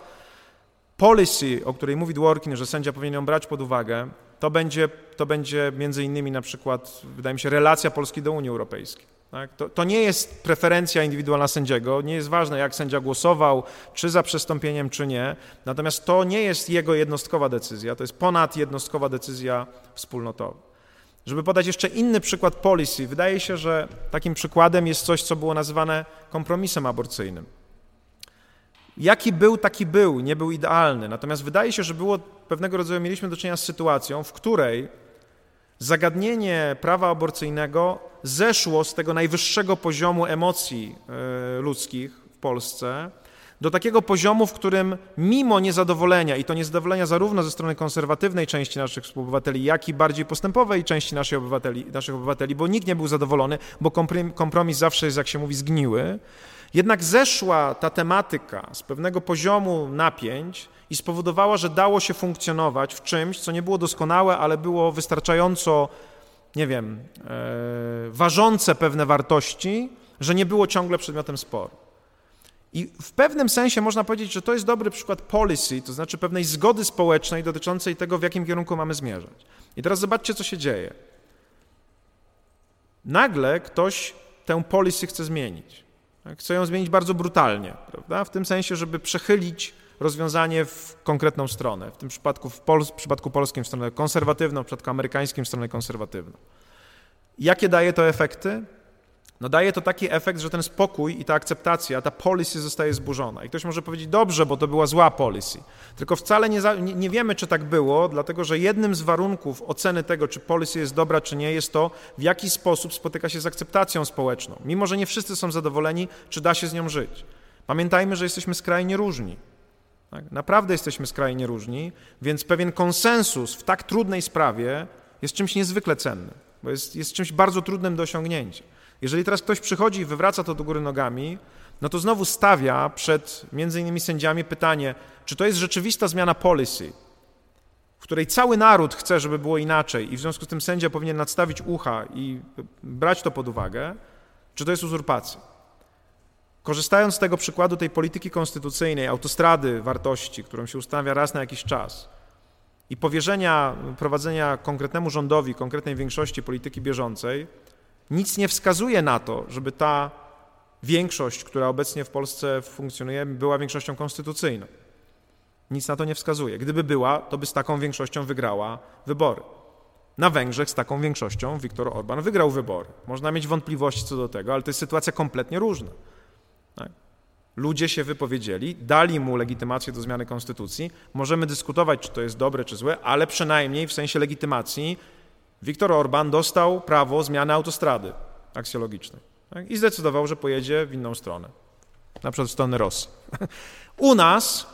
policy, o której mówi Dworkin, że sędzia powinien ją brać pod uwagę, to będzie, to będzie między innymi na przykład, wydaje mi się, relacja Polski do Unii Europejskiej. Tak? To, to, nie jest preferencja indywidualna sędziego, nie jest ważne, jak sędzia głosował, czy za przestąpieniem, czy nie. Natomiast to nie jest jego jednostkowa decyzja, to jest ponad jednostkowa decyzja wspólnotowa. Żeby podać jeszcze inny przykład policy, wydaje się, że takim przykładem jest coś, co było nazywane kompromisem aborcyjnym. Jaki był, taki był, nie był idealny. Natomiast wydaje się, że było pewnego rodzaju, mieliśmy do czynienia z sytuacją, w której zagadnienie prawa aborcyjnego zeszło z tego najwyższego poziomu emocji e, ludzkich w Polsce do takiego poziomu, w którym mimo niezadowolenia, i to niezadowolenia zarówno ze strony konserwatywnej części naszych współobywateli, jak i bardziej postępowej części naszych obywateli, naszych obywateli bo nikt nie był zadowolony, bo kompromis zawsze jest, jak się mówi, zgniły, jednak zeszła ta tematyka z pewnego poziomu napięć i spowodowała, że dało się funkcjonować w czymś, co nie było doskonałe, ale było wystarczająco, nie wiem, e, ważące pewne wartości, że nie było ciągle przedmiotem sporu. I w pewnym sensie można powiedzieć, że to jest dobry przykład policy, to znaczy pewnej zgody społecznej dotyczącej tego, w jakim kierunku mamy zmierzać. I teraz zobaczcie, co się dzieje. Nagle ktoś tę policy chce zmienić. Chce ją zmienić bardzo brutalnie, prawda? w tym sensie, żeby przechylić rozwiązanie w konkretną stronę. W tym przypadku w, Pol w przypadku polskim w stronę konserwatywną, w przypadku amerykańskim w stronę konserwatywną. Jakie daje to efekty? No daje to taki efekt, że ten spokój i ta akceptacja, ta policy zostaje zburzona. I ktoś może powiedzieć, dobrze, bo to była zła policy. Tylko wcale nie, nie, wiemy, czy tak było, dlatego że jednym z warunków oceny tego, czy policy jest dobra, czy nie, jest to, w jaki sposób spotyka się z akceptacją społeczną. Mimo, że nie wszyscy są zadowoleni, czy da się z nią żyć. Pamiętajmy, że jesteśmy skrajnie różni. Tak? Naprawdę jesteśmy skrajnie różni, więc pewien konsensus w tak trudnej sprawie jest czymś niezwykle cennym, bo jest, jest czymś bardzo trudnym do osiągnięcia. Jeżeli teraz ktoś przychodzi i wywraca to do góry nogami, no to znowu stawia przed między innymi sędziami pytanie, czy to jest rzeczywista zmiana policy, w której cały naród chce, żeby było inaczej i w związku z tym sędzia powinien nadstawić ucha i brać to pod uwagę, czy to jest uzurpacja. Korzystając z tego przykładu tej polityki konstytucyjnej, autostrady wartości, którą się ustawia raz na jakiś czas i powierzenia prowadzenia konkretnemu rządowi, konkretnej większości polityki bieżącej, nic nie wskazuje na to, żeby ta większość, która obecnie w Polsce funkcjonuje, była większością konstytucyjną. Nic na to nie wskazuje. Gdyby była, to by z taką większością wygrała wybory. Na Węgrzech z taką większością Viktor Orban wygrał wybory. Można mieć wątpliwości co do tego, ale to jest sytuacja kompletnie różna. Tak? Ludzie się wypowiedzieli, dali mu legitymację do zmiany konstytucji. Możemy dyskutować, czy to jest dobre, czy złe, ale przynajmniej w sensie legitymacji Viktor Orban dostał prawo zmiany autostrady aksjologicznej tak? i zdecydował, że pojedzie w inną stronę, na przykład w stronę Rosji. U nas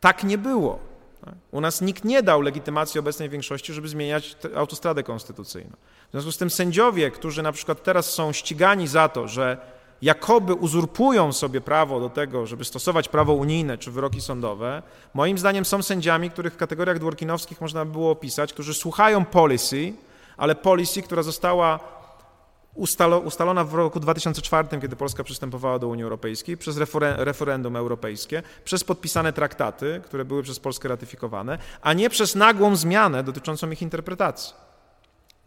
tak nie było. Tak? U nas nikt nie dał legitymacji obecnej większości, żeby zmieniać autostradę konstytucyjną. W związku z tym sędziowie, którzy na przykład teraz są ścigani za to, że jakoby uzurpują sobie prawo do tego, żeby stosować prawo unijne czy wyroki sądowe, moim zdaniem są sędziami, których w kategoriach dworkinowskich można by było opisać, którzy słuchają policy, ale policy, która została ustalo, ustalona w roku 2004, kiedy Polska przystępowała do Unii Europejskiej, przez referendum europejskie, przez podpisane traktaty, które były przez Polskę ratyfikowane, a nie przez nagłą zmianę dotyczącą ich interpretacji.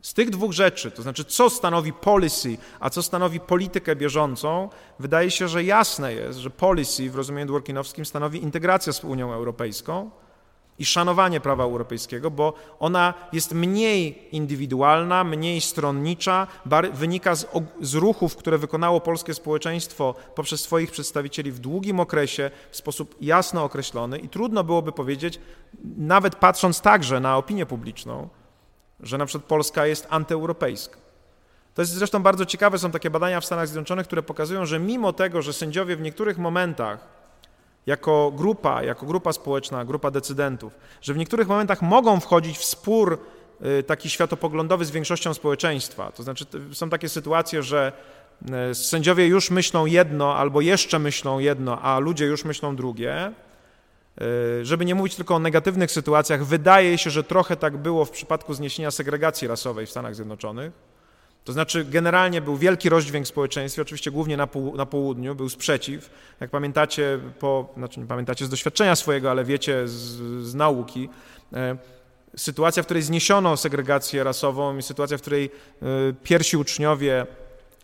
Z tych dwóch rzeczy, to znaczy co stanowi policy, a co stanowi politykę bieżącą, wydaje się, że jasne jest, że policy w rozumieniu dworkinowskim stanowi integrację z Unią Europejską i szanowanie prawa europejskiego, bo ona jest mniej indywidualna, mniej stronnicza, wynika z, z ruchów, które wykonało polskie społeczeństwo poprzez swoich przedstawicieli w długim okresie, w sposób jasno określony i trudno byłoby powiedzieć, nawet patrząc także na opinię publiczną, że na przykład Polska jest antyeuropejska. To jest zresztą bardzo ciekawe, są takie badania w Stanach Zjednoczonych, które pokazują, że mimo tego, że sędziowie w niektórych momentach jako grupa, jako grupa społeczna, grupa decydentów, że w niektórych momentach mogą wchodzić w spór y, taki światopoglądowy z większością społeczeństwa. To znaczy są takie sytuacje, że y, sędziowie już myślą jedno albo jeszcze myślą jedno, a ludzie już myślą drugie. Y, żeby nie mówić tylko o negatywnych sytuacjach, wydaje się, że trochę tak było w przypadku zniesienia segregacji rasowej w Stanach Zjednoczonych. To znaczy, generalnie był wielki rozdźwięk w społeczeństwie, oczywiście głównie na, pół, na południu, był sprzeciw. Jak pamiętacie, po, znaczy nie pamiętacie z doświadczenia swojego, ale wiecie z, z nauki, e, sytuacja, w której zniesiono segregację rasową i sytuacja, w której e, pierwsi uczniowie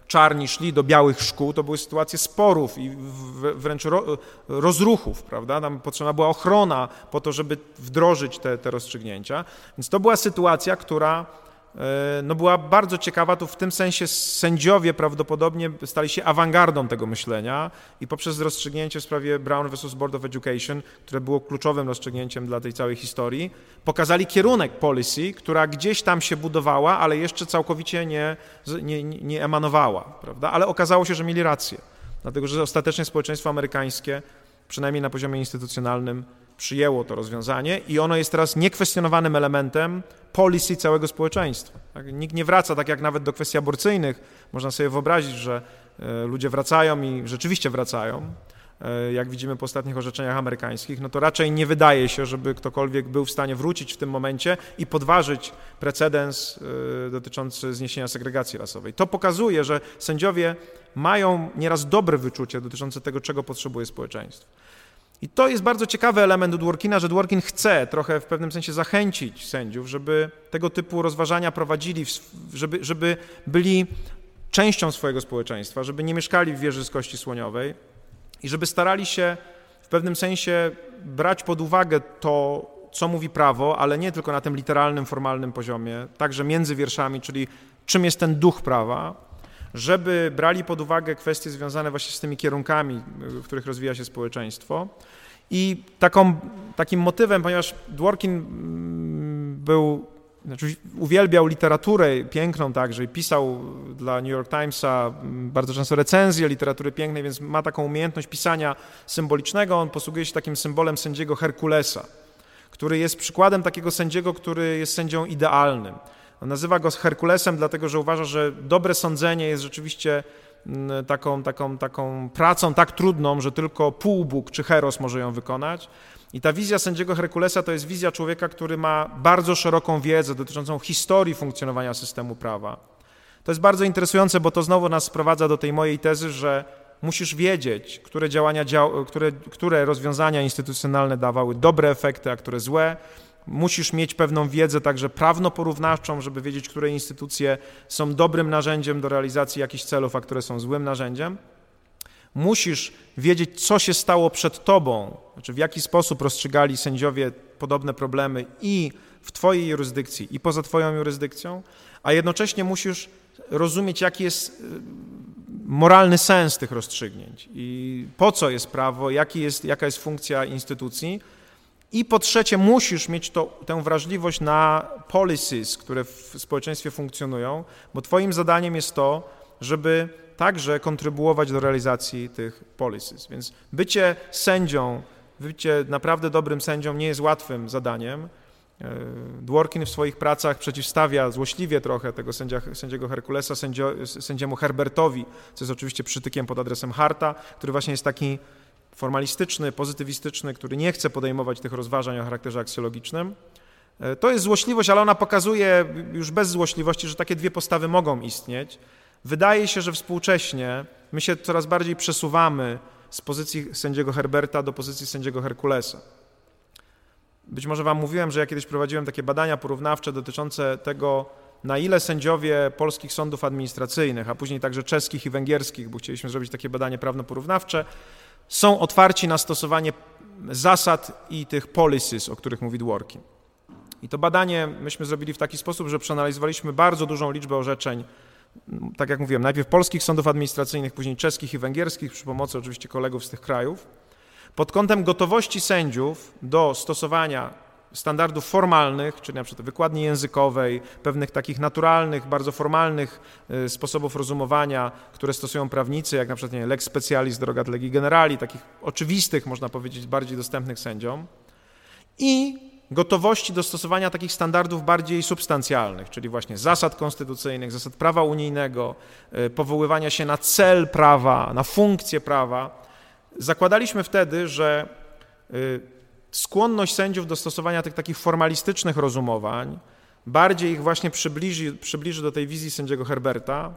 czarni szli do białych szkół, to były sytuacje sporów i wręcz rozruchów, prawda? Tam potrzebna była ochrona po to, żeby wdrożyć te, te rozstrzygnięcia. Więc to była sytuacja, która no była bardzo ciekawa, tu w tym sensie sędziowie prawdopodobnie stali się awangardą tego myślenia i poprzez rozstrzygnięcie w sprawie Brown vs. Board of Education, które było kluczowym rozstrzygnięciem dla tej całej historii, pokazali kierunek policy, która gdzieś tam się budowała, ale jeszcze całkowicie nie, nie, nie emanowała, prawda? Ale okazało się, że mieli rację, dlatego że ostatecznie społeczeństwo amerykańskie, przynajmniej na poziomie instytucjonalnym, przyjęło to rozwiązanie i ono jest teraz niekwestionowanym elementem policy całego społeczeństwa. Tak? Nikt nie wraca, tak jak nawet do kwestii aborcyjnych. Można sobie wyobrazić, że e, ludzie wracają i rzeczywiście wracają, E, jak widzimy po ostatnich orzeczeniach amerykańskich, no to raczej nie wydaje się, żeby ktokolwiek był w stanie wrócić w tym momencie i podważyć precedens e, dotyczący zniesienia segregacji rasowej. To pokazuje, że sędziowie mają nieraz dobre wyczucie dotyczące tego, czego potrzebuje społeczeństwo. I to jest bardzo ciekawy element Dworkina, że Dworkin chce trochę w pewnym sensie zachęcić sędziów, żeby tego typu rozważania prowadzili, żeby, żeby byli częścią swojego społeczeństwa, żeby nie mieszkali w wieży z kości słoniowej, i żeby starali się w pewnym sensie brać pod uwagę to, co mówi prawo, ale nie tylko na tym literalnym, formalnym poziomie, także między wierszami, czyli czym jest ten duch prawa, żeby brali pod uwagę kwestie związane właśnie z tymi kierunkami, w których rozwija się społeczeństwo. I taką, takim motywem, ponieważ Dworkin mm, był znaczy, uwielbiał literaturę piękną także i pisał dla New York Timesa mm, bardzo często recenzje literatury pięknej, więc ma taką umiejętność pisania symbolicznego. On posługuje się takim symbolem sędziego Herkulesa, który jest przykładem takiego sędziego, który jest sędzią idealnym. Nazywa go Herkulesem, dlatego że uważa, że dobre sądzenie jest rzeczywiście mm, taką, taką, taką pracą tak trudną, że tylko półbóg czy heros może ją wykonać. I ta wizja sędziego Herkulesa to jest wizja człowieka, który ma bardzo szeroką wiedzę dotyczącą historii funkcjonowania systemu prawa. To jest bardzo interesujące, bo to znowu nas sprowadza do tej mojej tezy, że musisz wiedzieć, które działania, które, które rozwiązania instytucjonalne dawały dobre efekty, a które złe. Musisz mieć pewną wiedzę także prawno-porównawczą, żeby wiedzieć, które instytucje są dobrym narzędziem do realizacji jakichś celów, a które są złym narzędziem. musisz wiedzieć, co się stało przed tobą, znaczy w jaki sposób rozstrzygali sędziowie podobne problemy i w twojej jurysdykcji, i poza twoją jurysdykcją, a jednocześnie musisz rozumieć, jaki jest y, moralny sens tych rozstrzygnięć i po co jest prawo, jaki jest, jaka jest funkcja instytucji. I po trzecie, musisz mieć to, tę wrażliwość na policies, które w społeczeństwie funkcjonują, bo Twoim zadaniem jest to, żeby także kontrybuować do realizacji tych policies. Więc bycie sędzią, bycie naprawdę dobrym sędzią nie jest łatwym zadaniem. E, Dworkin w swoich pracach przeciwstawia złośliwie trochę tego sędzia, sędziego Herkulesa sędzio, sędziemu Herbertowi, co jest oczywiście przytykiem pod adresem Harta, który właśnie jest taki formalistyczny, pozytywistyczny, który nie chce podejmować tych rozważań o charakterze aksjologicznym. E, to jest złośliwość, ale ona pokazuje już bez złośliwości, że takie dwie postawy mogą istnieć. Wydaje się, że współcześnie my się coraz bardziej przesuwamy z pozycji sędziego Herberta do pozycji sędziego Herkulesa. Być może Wam mówiłem, że ja kiedyś prowadziłem takie badania porównawcze dotyczące tego, na ile sędziowie polskich sądów administracyjnych, a później także czeskich i węgierskich, bo chcieliśmy zrobić takie badanie prawno-porównawcze, są otwarci na stosowanie zasad i tych policies, o których mówi Dworkin. I to badanie myśmy zrobili w taki sposób, że przeanalizowaliśmy bardzo dużą liczbę orzeczeń, tak jak mówiłem, najpierw polskich sądów administracyjnych, później czeskich i węgierskich, przy pomocy oczywiście kolegów z tych krajów, pod kątem gotowości sędziów do stosowania standardów formalnych, czyli na przykład wykładni językowej, pewnych takich naturalnych, bardzo formalnych y, sposobów rozumowania, które stosują prawnicy, jak na przykład nie, lex specialis drogat legi generali, takich oczywistych, można powiedzieć, bardziej dostępnych sędziom i gotowości do stosowania takich standardów bardziej substancjalnych, czyli właśnie zasad konstytucyjnych, zasad prawa unijnego, y, powoływania się na cel prawa, na funkcję prawa. Zakładaliśmy wtedy, że y, skłonność sędziów do stosowania tych takich formalistycznych rozumowań bardziej ich właśnie przybliży, przybliży do tej wizji sędziego Herberta.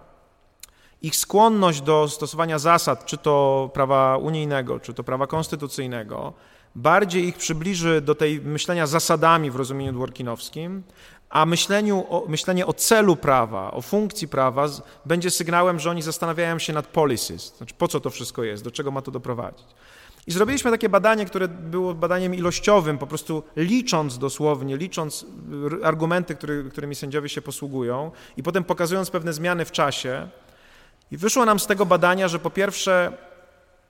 Ich skłonność do stosowania zasad, czy to prawa unijnego, czy to prawa konstytucyjnego, bardziej ich przybliży do tej myślenia zasadami w rozumieniu dworkinowskim, a myśleniu o, myślenie o celu prawa, o funkcji prawa będzie sygnałem, że oni zastanawiają się nad policies, znaczy po co to wszystko jest, do czego ma to doprowadzić. I zrobiliśmy takie badanie, które było badaniem ilościowym, po prostu licząc dosłownie, licząc argumenty, który, którymi sędziowie się posługują i potem pokazując pewne zmiany w czasie. I wyszło nam z tego badania, że po pierwsze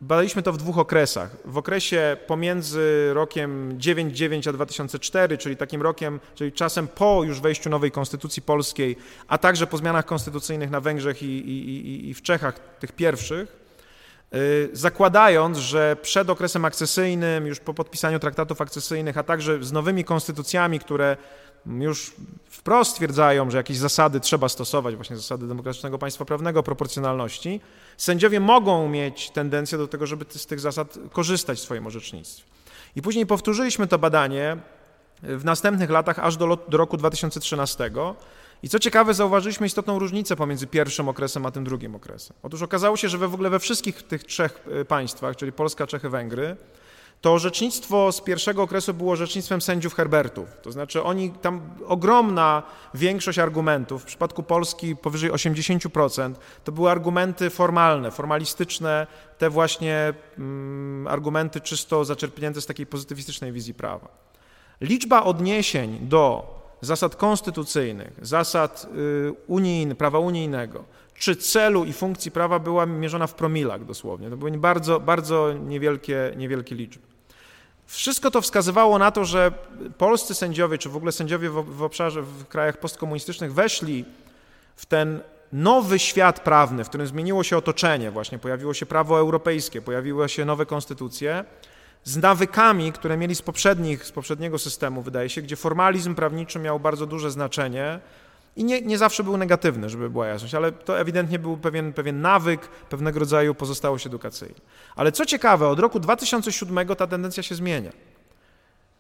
badaliśmy to w dwóch okresach. W okresie pomiędzy rokiem 99 a 2004, czyli takim rokiem, czyli czasem po już wejściu nowej konstytucji polskiej, a także po zmianach konstytucyjnych na Węgrzech i, i, i, i w Czechach, tych pierwszych, zakładając, że przed okresem akcesyjnym, już po podpisaniu traktatów akcesyjnych, a także z nowymi konstytucjami, które już wprost stwierdzają, że jakieś zasady trzeba stosować, właśnie zasady demokratycznego państwa prawnego, proporcjonalności, sędziowie mogą mieć tendencję do tego, żeby z tych zasad korzystać w swoim orzecznictwie. I później powtórzyliśmy to badanie w następnych latach aż do, do roku 2013, i co ciekawe, zauważyliśmy istotną różnicę pomiędzy pierwszym okresem a tym drugim okresem. Otóż okazało się, że we w ogóle we wszystkich tych trzech e, państwach, czyli Polska, Czechy, Węgry, to orzecznictwo z pierwszego okresu było orzecznictwem sędziów Herbertów. To znaczy oni, tam ogromna większość argumentów, w przypadku Polski powyżej 80%, to były argumenty formalne, formalistyczne, te właśnie mm, argumenty czysto zaczerpnięte z takiej pozytywistycznej wizji prawa. Liczba odniesień do zasad konstytucyjnych, zasad y, unijnych, prawa unijnego, czy celu i funkcji prawa była mierzona w promilach dosłownie. To były bardzo, bardzo niewielkie, niewielkie liczby. Wszystko to wskazywało na to, że polscy sędziowie, czy w ogóle sędziowie w, w obszarze, w krajach postkomunistycznych weszli w ten nowy świat prawny, w którym zmieniło się otoczenie, właśnie pojawiło się prawo europejskie, pojawiły się nowe konstytucje, z nawykami, które mieli z, poprzednich, z poprzedniego systemu, wydaje się, gdzie formalizm prawniczy miał bardzo duże znaczenie i nie, nie zawsze był negatywny, żeby była jasność, ale to ewidentnie był pewien, pewien nawyk, pewnego rodzaju pozostałość edukacyjna. Ale co ciekawe, od roku 2007 ta tendencja się zmienia.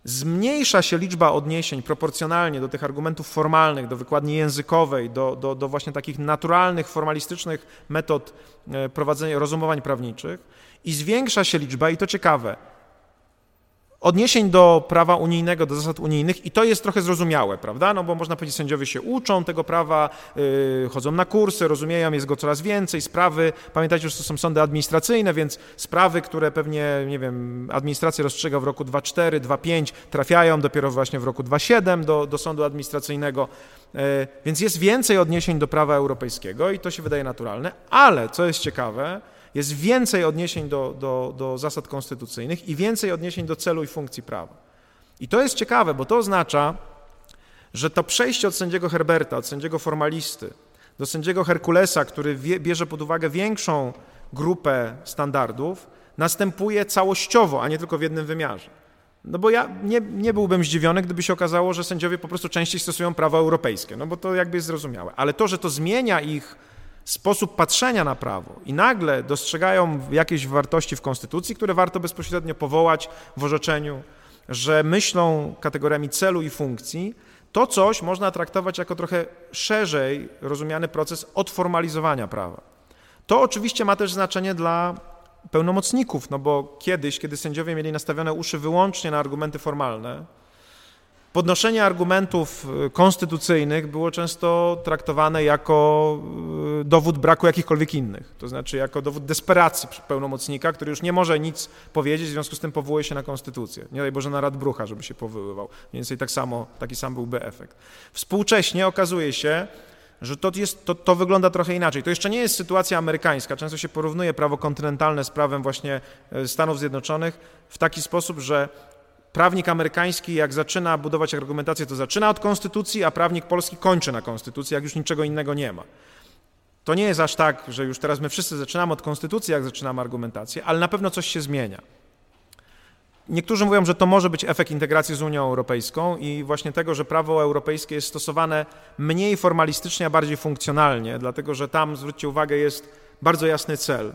Zmniejsza się liczba odniesień proporcjonalnie do tych argumentów formalnych, do wykładni językowej, do, do, do właśnie takich naturalnych, formalistycznych metod e, prowadzenia rozumowań prawniczych i zwiększa się liczba, i to ciekawe, odniesień do prawa unijnego, do zasad unijnych i to jest trochę zrozumiałe, prawda? No bo można powiedzieć, sędziowie się uczą tego prawa, yy, chodzą na kursy, rozumieją, jest go coraz więcej, sprawy, pamiętajcie, że to są sądy administracyjne, więc sprawy, które pewnie, nie wiem, administracja rozstrzyga w roku 2.4, 2.5, trafiają dopiero właśnie w roku 2.7 do, do sądu administracyjnego, yy, więc jest więcej odniesień do prawa europejskiego i to się wydaje naturalne, ale co jest ciekawe, jest więcej odniesień do, do, do zasad konstytucyjnych i więcej odniesień do celu i funkcji prawa. I to jest ciekawe, bo to oznacza, że to przejście od sędziego Herberta, od sędziego formalisty, do sędziego Herkulesa, który wie, bierze pod uwagę większą grupę standardów, następuje całościowo, a nie tylko w jednym wymiarze. No bo ja nie, nie byłbym zdziwiony, gdyby się okazało, że sędziowie po prostu częściej stosują prawo europejskie, no bo to jakby jest zrozumiałe. Ale to, że to zmienia ich sposób patrzenia na prawo i nagle dostrzegają jakieś wartości w Konstytucji, które warto bezpośrednio powołać w orzeczeniu, że myślą kategoriami celu i funkcji, to coś można traktować jako trochę szerzej rozumiany proces odformalizowania prawa. To oczywiście ma też znaczenie dla pełnomocników, no bo kiedyś, kiedy sędziowie mieli nastawione uszy wyłącznie na argumenty formalne, Podnoszenie argumentów y, konstytucyjnych było często traktowane jako y, dowód braku jakichkolwiek innych, to znaczy jako dowód desperacji pełnomocnika, który już nie może nic powiedzieć, w związku z tym powołuje się na konstytucję. Nie daj Boże na Radbrucha, żeby się powoływał. Mniej więcej tak samo, taki sam byłby efekt. Współcześnie okazuje się, że to, jest, to, to wygląda trochę inaczej. To jeszcze nie jest sytuacja amerykańska. Często się porównuje prawo kontynentalne z prawem właśnie e, Stanów Zjednoczonych w taki sposób, że Prawnik amerykański, jak zaczyna budować argumentację, to zaczyna od konstytucji, a prawnik polski kończy na konstytucji, jak już niczego innego nie ma. To nie jest aż tak, że już teraz my wszyscy zaczynamy od konstytucji, jak zaczynamy argumentację, ale na pewno coś się zmienia. Niektórzy mówią, że to może być efekt integracji z Unią Europejską i właśnie tego, że prawo europejskie jest stosowane mniej formalistycznie, a bardziej funkcjonalnie, dlatego że tam, zwróćcie uwagę, jest bardzo jasny cel,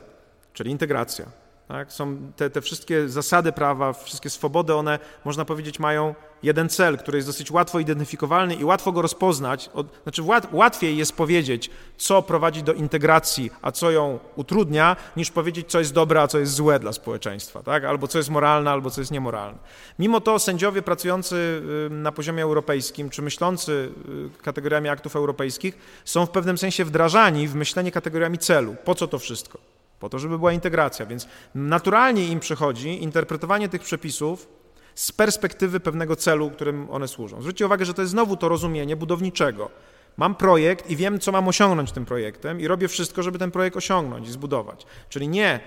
czyli integracja. Tak? Są te, te wszystkie zasady prawa, wszystkie swobody, one można powiedzieć mają jeden cel, który jest dosyć łatwo identyfikowalny i łatwo go rozpoznać. Znaczy łatwiej jest powiedzieć, co prowadzi do integracji, a co ją utrudnia, niż powiedzieć, co jest dobre, a co jest złe dla społeczeństwa, tak? albo co jest moralne, albo co jest niemoralne. Mimo to sędziowie pracujący na poziomie europejskim, czy myślący y, kategoriami aktów europejskich, są w pewnym sensie wdrażani w myślenie kategoriami celu. Po co to wszystko? Po to, żeby była integracja. Więc naturalnie im przychodzi interpretowanie tych przepisów z perspektywy pewnego celu, którym one służą. Zwróćcie uwagę, że to jest znowu to rozumienie budowniczego. Mam projekt i wiem, co mam osiągnąć tym projektem, i robię wszystko, żeby ten projekt osiągnąć i zbudować. Czyli nie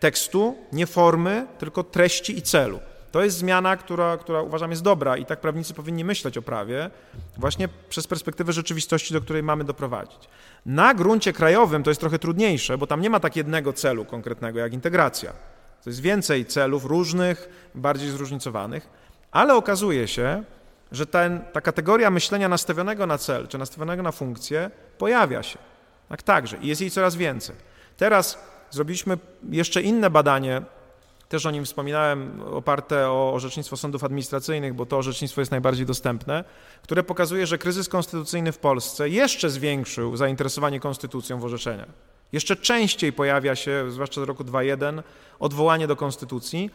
tekstu, nie formy, tylko treści i celu. To jest zmiana, która, która uważam jest dobra i tak prawnicy powinni myśleć o prawie właśnie przez perspektywę rzeczywistości, do której mamy doprowadzić. Na gruncie krajowym to jest trochę trudniejsze, bo tam nie ma tak jednego celu konkretnego jak integracja. To jest więcej celów różnych, bardziej zróżnicowanych, ale okazuje się, że ten, ta kategoria myślenia nastawionego na cel czy nastawionego na funkcję pojawia się. Tak także i jest jej coraz więcej. Teraz zrobiliśmy jeszcze inne badanie też o nim wspominałem, oparte o orzecznictwo sądów administracyjnych, bo to orzecznictwo jest najbardziej dostępne, które pokazuje, że kryzys konstytucyjny w Polsce jeszcze zwiększył zainteresowanie konstytucją w orzeczeniach. Jeszcze częściej pojawia się, zwłaszcza z roku 2.1, odwołanie do konstytucji,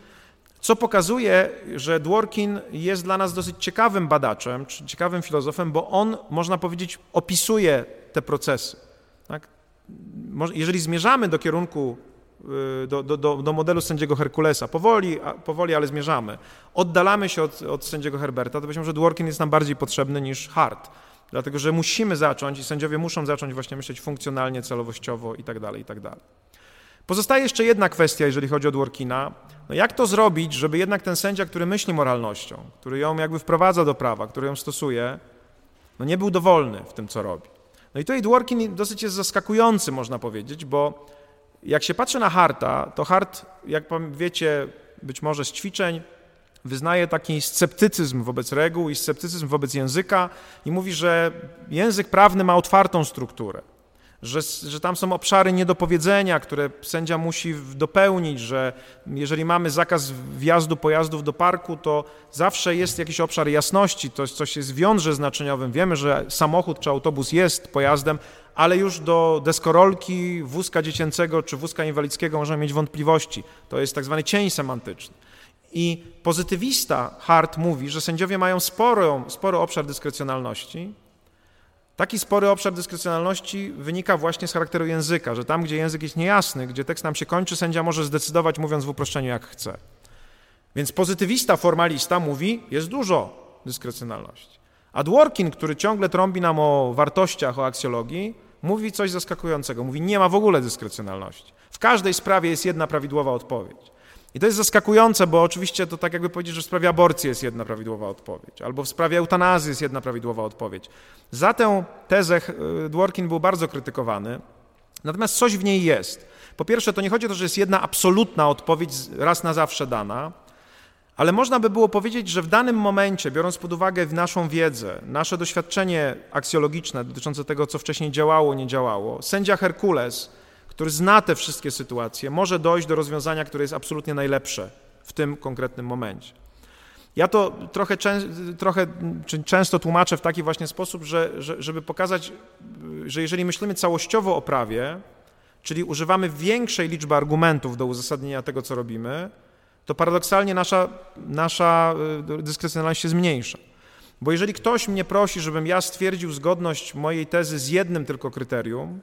co pokazuje, że Dworkin jest dla nas dosyć ciekawym badaczem, czy ciekawym filozofem, bo on, można powiedzieć, opisuje te procesy. Tak? Jeżeli zmierzamy do kierunku Y, do, do, do, modelu sędziego Herkulesa. Powoli, powoli, ale zmierzamy. Oddalamy się od, od sędziego Herberta, to być może Dworkin jest nam bardziej potrzebny niż Hart. Dlatego, że musimy zacząć i sędziowie muszą zacząć właśnie myśleć funkcjonalnie, celowościowo i tak dalej, i tak. Pozostaje jeszcze jedna kwestia, jeżeli chodzi o Dworkina. No jak to zrobić, żeby jednak ten sędzia, który myśli moralnością, który ją jakby wprowadza do prawa, który ją stosuje, no nie był dowolny w tym, co robi. No i tutaj Dworkin dosyć jest zaskakujący, można powiedzieć, bo jak się patrzy na Harta, to Hart, jak wiecie, być może z ćwiczeń, wyznaje taki sceptycyzm wobec reguł i sceptycyzm wobec języka i mówi, że język prawny ma otwartą strukturę że, że tam są obszary niedopowiedzenia, które sędzia musi dopełnić, że jeżeli mamy zakaz wjazdu pojazdów do parku, to zawsze jest jakiś obszar jasności, to coś jest wiąże znaczeniowym. Wiemy, że samochód czy autobus jest pojazdem, ale już do deskorolki, wózka dziecięcego czy wózka inwalidzkiego możemy mieć wątpliwości. To jest tak zwany cień semantyczny. I pozytywista Hart mówi, że sędziowie mają sporo, spory obszar dyskrecjonalności. Taki spory obszar dyskrecjonalności wynika właśnie z charakteru języka, że tam, gdzie język jest niejasny, gdzie tekst nam się kończy, sędzia może zdecydować, mówiąc w uproszczeniu, jak chce. Więc pozytywista, formalista mówi, jest dużo dyskrecjonalności. A Dworkin, który ciągle trąbi nam o wartościach, o aksjologii, mówi coś zaskakującego. Mówi, nie ma w ogóle dyskrecjonalności. W każdej sprawie jest jedna prawidłowa odpowiedź. I to jest zaskakujące, bo oczywiście to tak jakby powiedzieć, że w sprawie aborcji jest jedna prawidłowa odpowiedź, albo w sprawie eutanazji jest jedna prawidłowa odpowiedź. Za tę tezę e, Dworkin był bardzo krytykowany, natomiast coś w niej jest. Po pierwsze, to nie chodzi o to, że jest jedna absolutna odpowiedź raz na zawsze dana, ale można by było powiedzieć, że w danym momencie, biorąc pod uwagę naszą wiedzę, nasze doświadczenie aksjologiczne dotyczące tego, co wcześniej działało, nie działało, sędzia Herkules, który zna te wszystkie sytuacje, może dojść do rozwiązania, które jest absolutnie najlepsze w tym konkretnym momencie. Ja to trochę, trochę często tłumaczę w taki właśnie sposób, że, że, żeby pokazać, że jeżeli myślimy całościowo o prawie, czyli używamy większej liczby argumentów do uzasadnienia tego, co robimy, to paradoksalnie nasza, nasza y, dyskrecjonalność się zmniejsza. Bo jeżeli ktoś mnie prosi, żebym ja stwierdził zgodność mojej tezy z jednym tylko kryterium,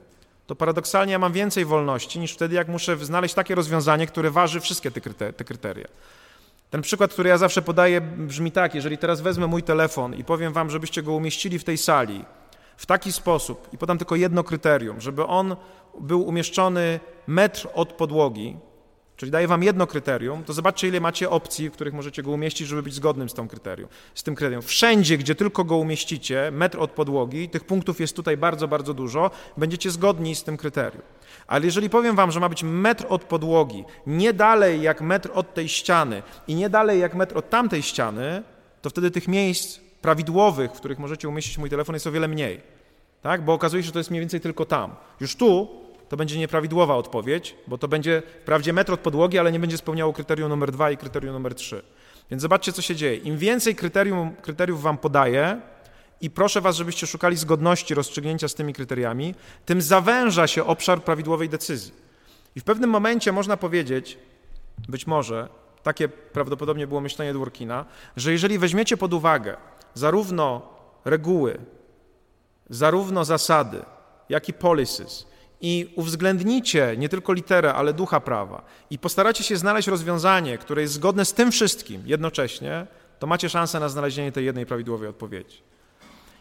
to paradoksalnie ja mam więcej wolności niż wtedy, jak muszę znaleźć takie rozwiązanie, które waży wszystkie te kryteria. Ten przykład, który ja zawsze podaję, brzmi tak: jeżeli teraz wezmę mój telefon i powiem wam, żebyście go umieścili w tej sali w taki sposób, i podam tylko jedno kryterium, żeby on był umieszczony metr od podłogi, czyli daję wam jedno kryterium, to zobaczcie, ile macie opcji, w których możecie go umieścić, żeby być zgodnym z, tą kryterium, z tym kryterium. Wszędzie, gdzie tylko go umieścicie, metr od podłogi, tych punktów jest tutaj bardzo, bardzo dużo, będziecie zgodni z tym kryterium. Ale jeżeli powiem wam, że ma być metr od podłogi, nie dalej jak metr od tej ściany i nie dalej jak metr od tamtej ściany, to wtedy tych miejsc prawidłowych, w których możecie umieścić mój telefon, jest o wiele mniej. Tak? Bo okazuje się, że to jest mniej więcej tylko tam. Już tu to będzie nieprawidłowa odpowiedź, bo to będzie wprawdzie metr od podłogi, ale nie będzie spełniało kryterium numer dwa i kryterium numer trzy. Więc zobaczcie, co się dzieje. Im więcej kryterium, kryteriów wam podaję i proszę was, żebyście szukali zgodności rozstrzygnięcia z tymi kryteriami, tym zawęża się obszar prawidłowej decyzji. I w pewnym momencie można powiedzieć, być może, takie prawdopodobnie było myślenie Dworkina, że jeżeli weźmiecie pod uwagę zarówno reguły, zarówno zasady, jak i policies, i uwzględnicie nie tylko literę, ale ducha prawa i postaracie się znaleźć rozwiązanie, które jest zgodne z tym wszystkim jednocześnie, to macie szansę na znalezienie tej jednej prawidłowej odpowiedzi.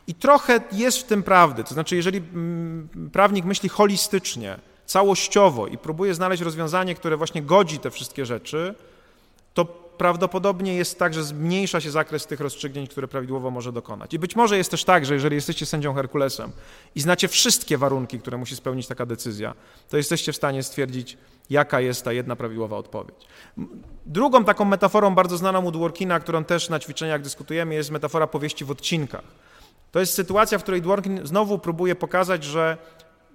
I trochę jest w tym prawdy, to znaczy, jeżeli mm, prawnik myśli holistycznie, całościowo i próbuje znaleźć rozwiązanie, które właśnie godzi te wszystkie rzeczy, to prawdopodobnie jest tak, że zmniejsza się zakres tych rozstrzygnięć, które prawidłowo może dokonać. I być może jest też tak, że jeżeli jesteście sędzią Herkulesem i znacie wszystkie warunki, które musi spełnić taka decyzja, to jesteście w stanie stwierdzić, jaka jest ta jedna prawidłowa odpowiedź. Drugą taką metaforą bardzo znaną u Dworkina, którą też na ćwiczeniach dyskutujemy, jest metafora powieści w odcinkach. To jest sytuacja, w której Dworkin znowu próbuje pokazać, że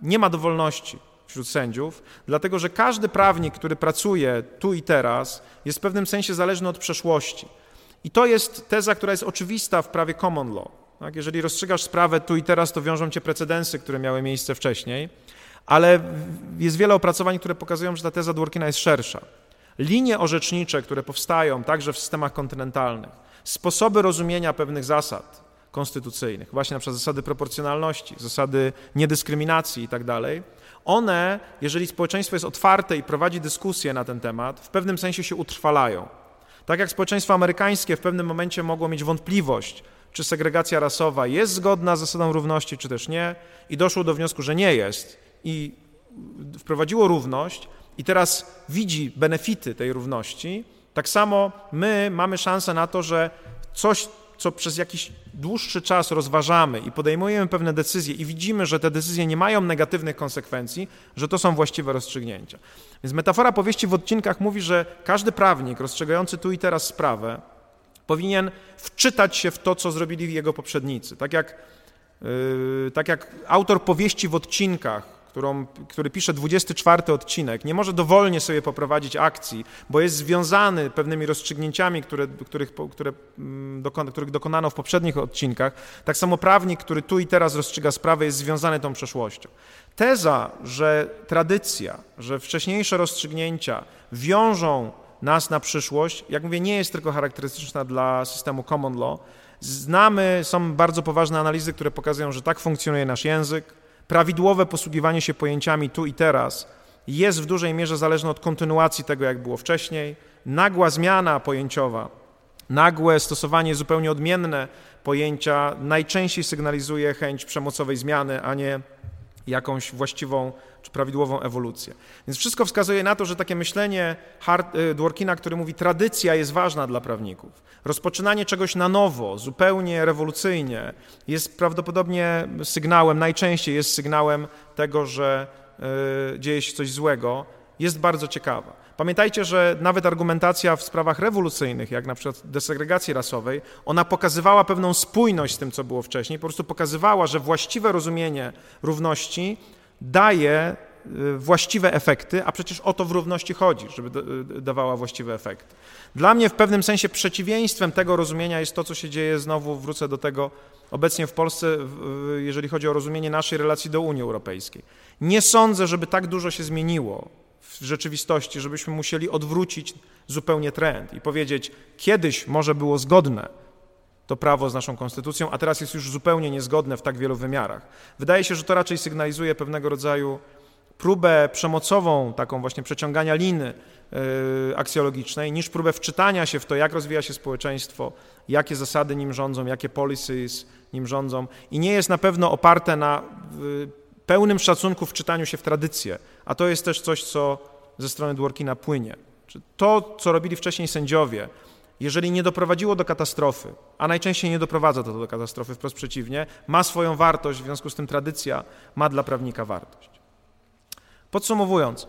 nie ma dowolności wśród sędziów, dlatego że każdy prawnik, który pracuje tu i teraz, jest w pewnym sensie zależny od przeszłości. I to jest teza, która jest oczywista w prawie common law. Tak? Jeżeli rozstrzygasz sprawę tu i teraz, to wiążą cię precedensy, które miały miejsce wcześniej, ale jest wiele opracowań, które pokazują, że ta teza Dworkina jest szersza. Linie orzecznicze, które powstają także w systemach kontynentalnych, sposoby rozumienia pewnych zasad konstytucyjnych, właśnie na przykład zasady proporcjonalności, zasady niedyskryminacji i tak dalej, one, jeżeli społeczeństwo jest otwarte i prowadzi dyskusję na ten temat, w pewnym sensie się utrwalają. Tak jak społeczeństwo amerykańskie w pewnym momencie mogło mieć wątpliwość, czy segregacja rasowa jest zgodna z zasadą równości, czy też nie, i doszło do wniosku, że nie jest, i wprowadziło równość, i teraz widzi benefity tej równości, tak samo my mamy szansę na to, że coś co przez jakiś dłuższy czas rozważamy i podejmujemy pewne decyzje i widzimy, że te decyzje nie mają negatywnych konsekwencji, że to są właściwe rozstrzygnięcia. Więc metafora powieści w odcinkach mówi, że każdy prawnik rozstrzygający tu i teraz sprawę powinien wczytać się w to, co zrobili jego poprzednicy. Tak jak, yy, tak jak autor powieści w odcinkach którą, który pisze 24 odcinek, nie może dowolnie sobie poprowadzić akcji, bo jest związany pewnymi rozstrzygnięciami, które, których, które, mm, których dokonano w poprzednich odcinkach, tak samo prawnik, który tu i teraz rozstrzyga sprawę, jest związany tą przeszłością. Teza, że tradycja, że wcześniejsze rozstrzygnięcia wiążą nas na przyszłość, jak mówię, nie jest tylko charakterystyczna dla systemu common law. Znamy, są bardzo poważne analizy, które pokazują, że tak funkcjonuje nasz język. Prawidłowe posługiwanie się pojęciami tu i teraz jest w dużej mierze zależne od kontynuacji tego, jak było wcześniej. Nagła zmiana pojęciowa, nagłe stosowanie zupełnie odmienne pojęcia najczęściej sygnalizuje chęć przemocowej zmiany, a nie jakąś właściwą czy prawidłową ewolucję. Więc wszystko wskazuje na to, że takie myślenie y, Dworkina, który mówi, tradycja jest ważna dla prawników. Rozpoczynanie czegoś na nowo, zupełnie rewolucyjnie, jest prawdopodobnie sygnałem, najczęściej jest sygnałem tego, że y, dzieje się coś złego, jest bardzo ciekawa. Pamiętajcie, że nawet argumentacja w sprawach rewolucyjnych, jak na przykład desegregacji rasowej, ona pokazywała pewną spójność z tym, co było wcześniej, po prostu pokazywała, że właściwe rozumienie równości daje y, właściwe efekty, a przecież o to w równości chodzi, żeby y, dawała właściwe efekty. Dla mnie w pewnym sensie przeciwieństwem tego rozumienia jest to, co się dzieje, znowu wrócę do tego obecnie w Polsce, jeżeli chodzi o rozumienie naszej relacji do Unii Europejskiej. Nie sądzę, żeby tak dużo się zmieniło w rzeczywistości, żebyśmy musieli odwrócić zupełnie trend i powiedzieć, kiedyś może było zgodne to prawo z naszą konstytucją, a teraz jest już zupełnie niezgodne w tak wielu wymiarach. Wydaje się, że to raczej sygnalizuje pewnego rodzaju próbę przemocową, taką właśnie przeciągania liny yy, aksjologicznej, niż próbę wczytania się w to, jak rozwija się społeczeństwo, jakie zasady nim rządzą, jakie policies nim rządzą i nie jest na pewno oparte na yy, pełnym szacunku w czytaniu się w tradycję, a to jest też coś, co ze strony Dworkina płynie. To, co robili wcześniej sędziowie, jeżeli nie doprowadziło do katastrofy, a najczęściej nie doprowadza to do katastrofy, wprost przeciwnie, ma swoją wartość, w związku z tym tradycja ma dla prawnika wartość. Podsumowując,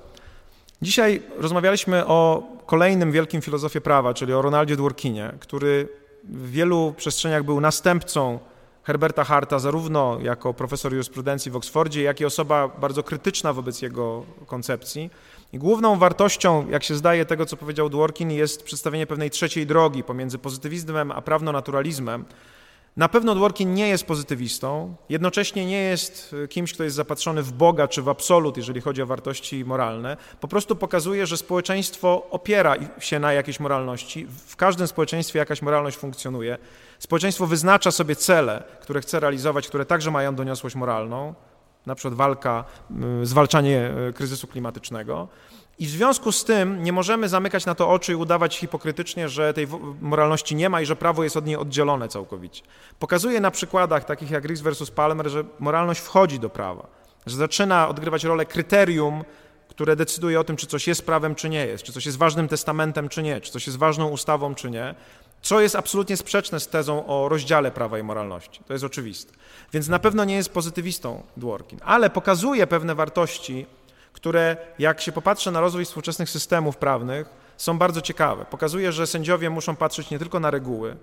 dzisiaj rozmawialiśmy o kolejnym wielkim filozofie prawa, czyli o Ronaldzie Dworkinie, który w wielu przestrzeniach był następcą Herberta Harta, zarówno jako profesor jurysprudencji w Oksfordzie, jak i osoba bardzo krytyczna wobec jego koncepcji. I główną wartością, jak się zdaje, tego, co powiedział Dworkin, jest przedstawienie pewnej trzeciej drogi pomiędzy pozytywizmem a prawnonaturalizmem, na pewno Dworkin nie jest pozytywistą, jednocześnie nie jest e, kimś, kto jest zapatrzony w Boga czy w absolut, jeżeli chodzi o wartości moralne. Po prostu pokazuje, że społeczeństwo opiera się na jakiejś moralności. W każdym społeczeństwie jakaś moralność funkcjonuje. Społeczeństwo wyznacza sobie cele, które chce realizować, które także mają doniosłość moralną, na przykład walka, zwalczanie e, kryzysu klimatycznego. I w związku z tym nie możemy zamykać na to oczy i udawać hipokrytycznie, że tej moralności nie ma i że prawo jest od niej oddzielone całkowicie. Pokazuje na przykładach takich jak Riggs versus Palmer, że moralność wchodzi do prawa, że zaczyna odgrywać rolę kryterium, które decyduje o tym, czy coś jest prawem, czy nie jest, czy coś jest ważnym testamentem, czy nie, czy coś jest ważną ustawą, czy nie, co jest absolutnie sprzeczne z tezą o rozdziale prawa i moralności. To jest oczywiste. Więc na pewno nie jest pozytywistą Dworkin, ale pokazuje pewne wartości, które jak się popatrzy na rozwój współczesnych systemów prawnych, są bardzo ciekawe. Pokazuje, że sędziowie muszą patrzeć nie tylko na reguły,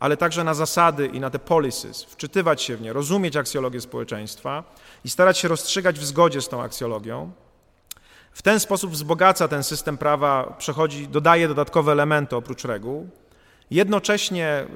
ale także na zasady i na te policies, wczytywać się w nie, rozumieć aksjologię społeczeństwa i starać się rozstrzygać w zgodzie z tą aksjologią. W ten sposób wzbogaca ten system prawa, przechodzi, dodaje dodatkowe elementy oprócz reguł. Jednocześnie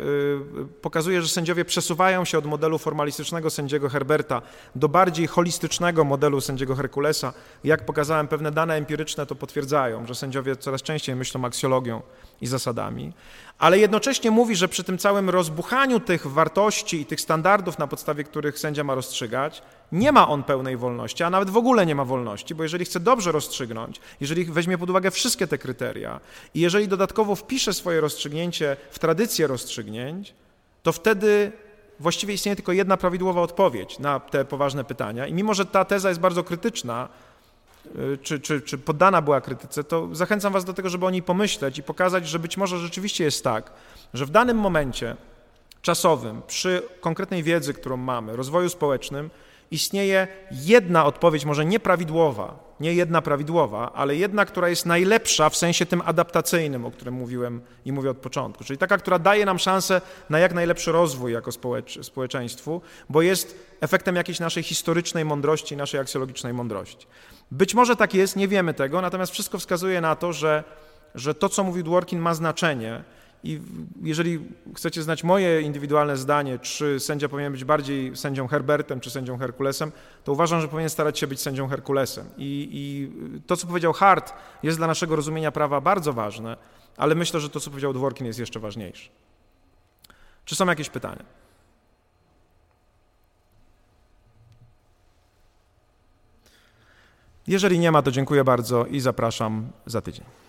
y, pokazuje, że sędziowie przesuwają się od modelu formalistycznego sędziego Herberta do bardziej holistycznego modelu sędziego Herkulesa. Jak pokazałem, pewne dane empiryczne to potwierdzają, że sędziowie coraz częściej myślą aksjologią i zasadami ale jednocześnie mówi, że przy tym całym rozbuchaniu tych wartości i tych standardów, na podstawie których sędzia ma rozstrzygać, nie ma on pełnej wolności, a nawet w ogóle nie ma wolności, bo jeżeli chce dobrze rozstrzygnąć, jeżeli weźmie pod uwagę wszystkie te kryteria i jeżeli dodatkowo wpisze swoje rozstrzygnięcie w tradycję rozstrzygnięć, to wtedy właściwie istnieje tylko jedna prawidłowa odpowiedź na te poważne pytania. I mimo, że ta teza jest bardzo krytyczna, czy, czy, czy poddana była krytyce, to zachęcam Was do tego, żeby o niej pomyśleć i pokazać, że być może rzeczywiście jest tak, że w danym momencie czasowym, przy konkretnej wiedzy, którą mamy, rozwoju społecznym, istnieje jedna odpowiedź, może nieprawidłowa, nie jedna prawidłowa, ale jedna, która jest najlepsza w sensie tym adaptacyjnym, o którym mówiłem i mówię od początku. Czyli taka, która daje nam szansę na jak najlepszy rozwój jako społecz społeczeństwu, bo jest efektem jakiejś naszej historycznej mądrości, naszej aksjologicznej mądrości. Być może tak jest, nie wiemy tego, natomiast wszystko wskazuje na to, że, że to, co mówił Dworkin, ma znaczenie I jeżeli chcecie znać moje indywidualne zdanie, czy sędzia powinien być bardziej sędzią Herbertem, czy sędzią Herkulesem, to uważam, że powinien starać się być sędzią Herkulesem. I, I, to, co powiedział Hart, jest dla naszego rozumienia prawa bardzo ważne, ale myślę, że to, co powiedział Dworkin, jest jeszcze ważniejsze. Czy są jakieś pytania? Jeżeli nie ma, to dziękuję bardzo i zapraszam za tydzień.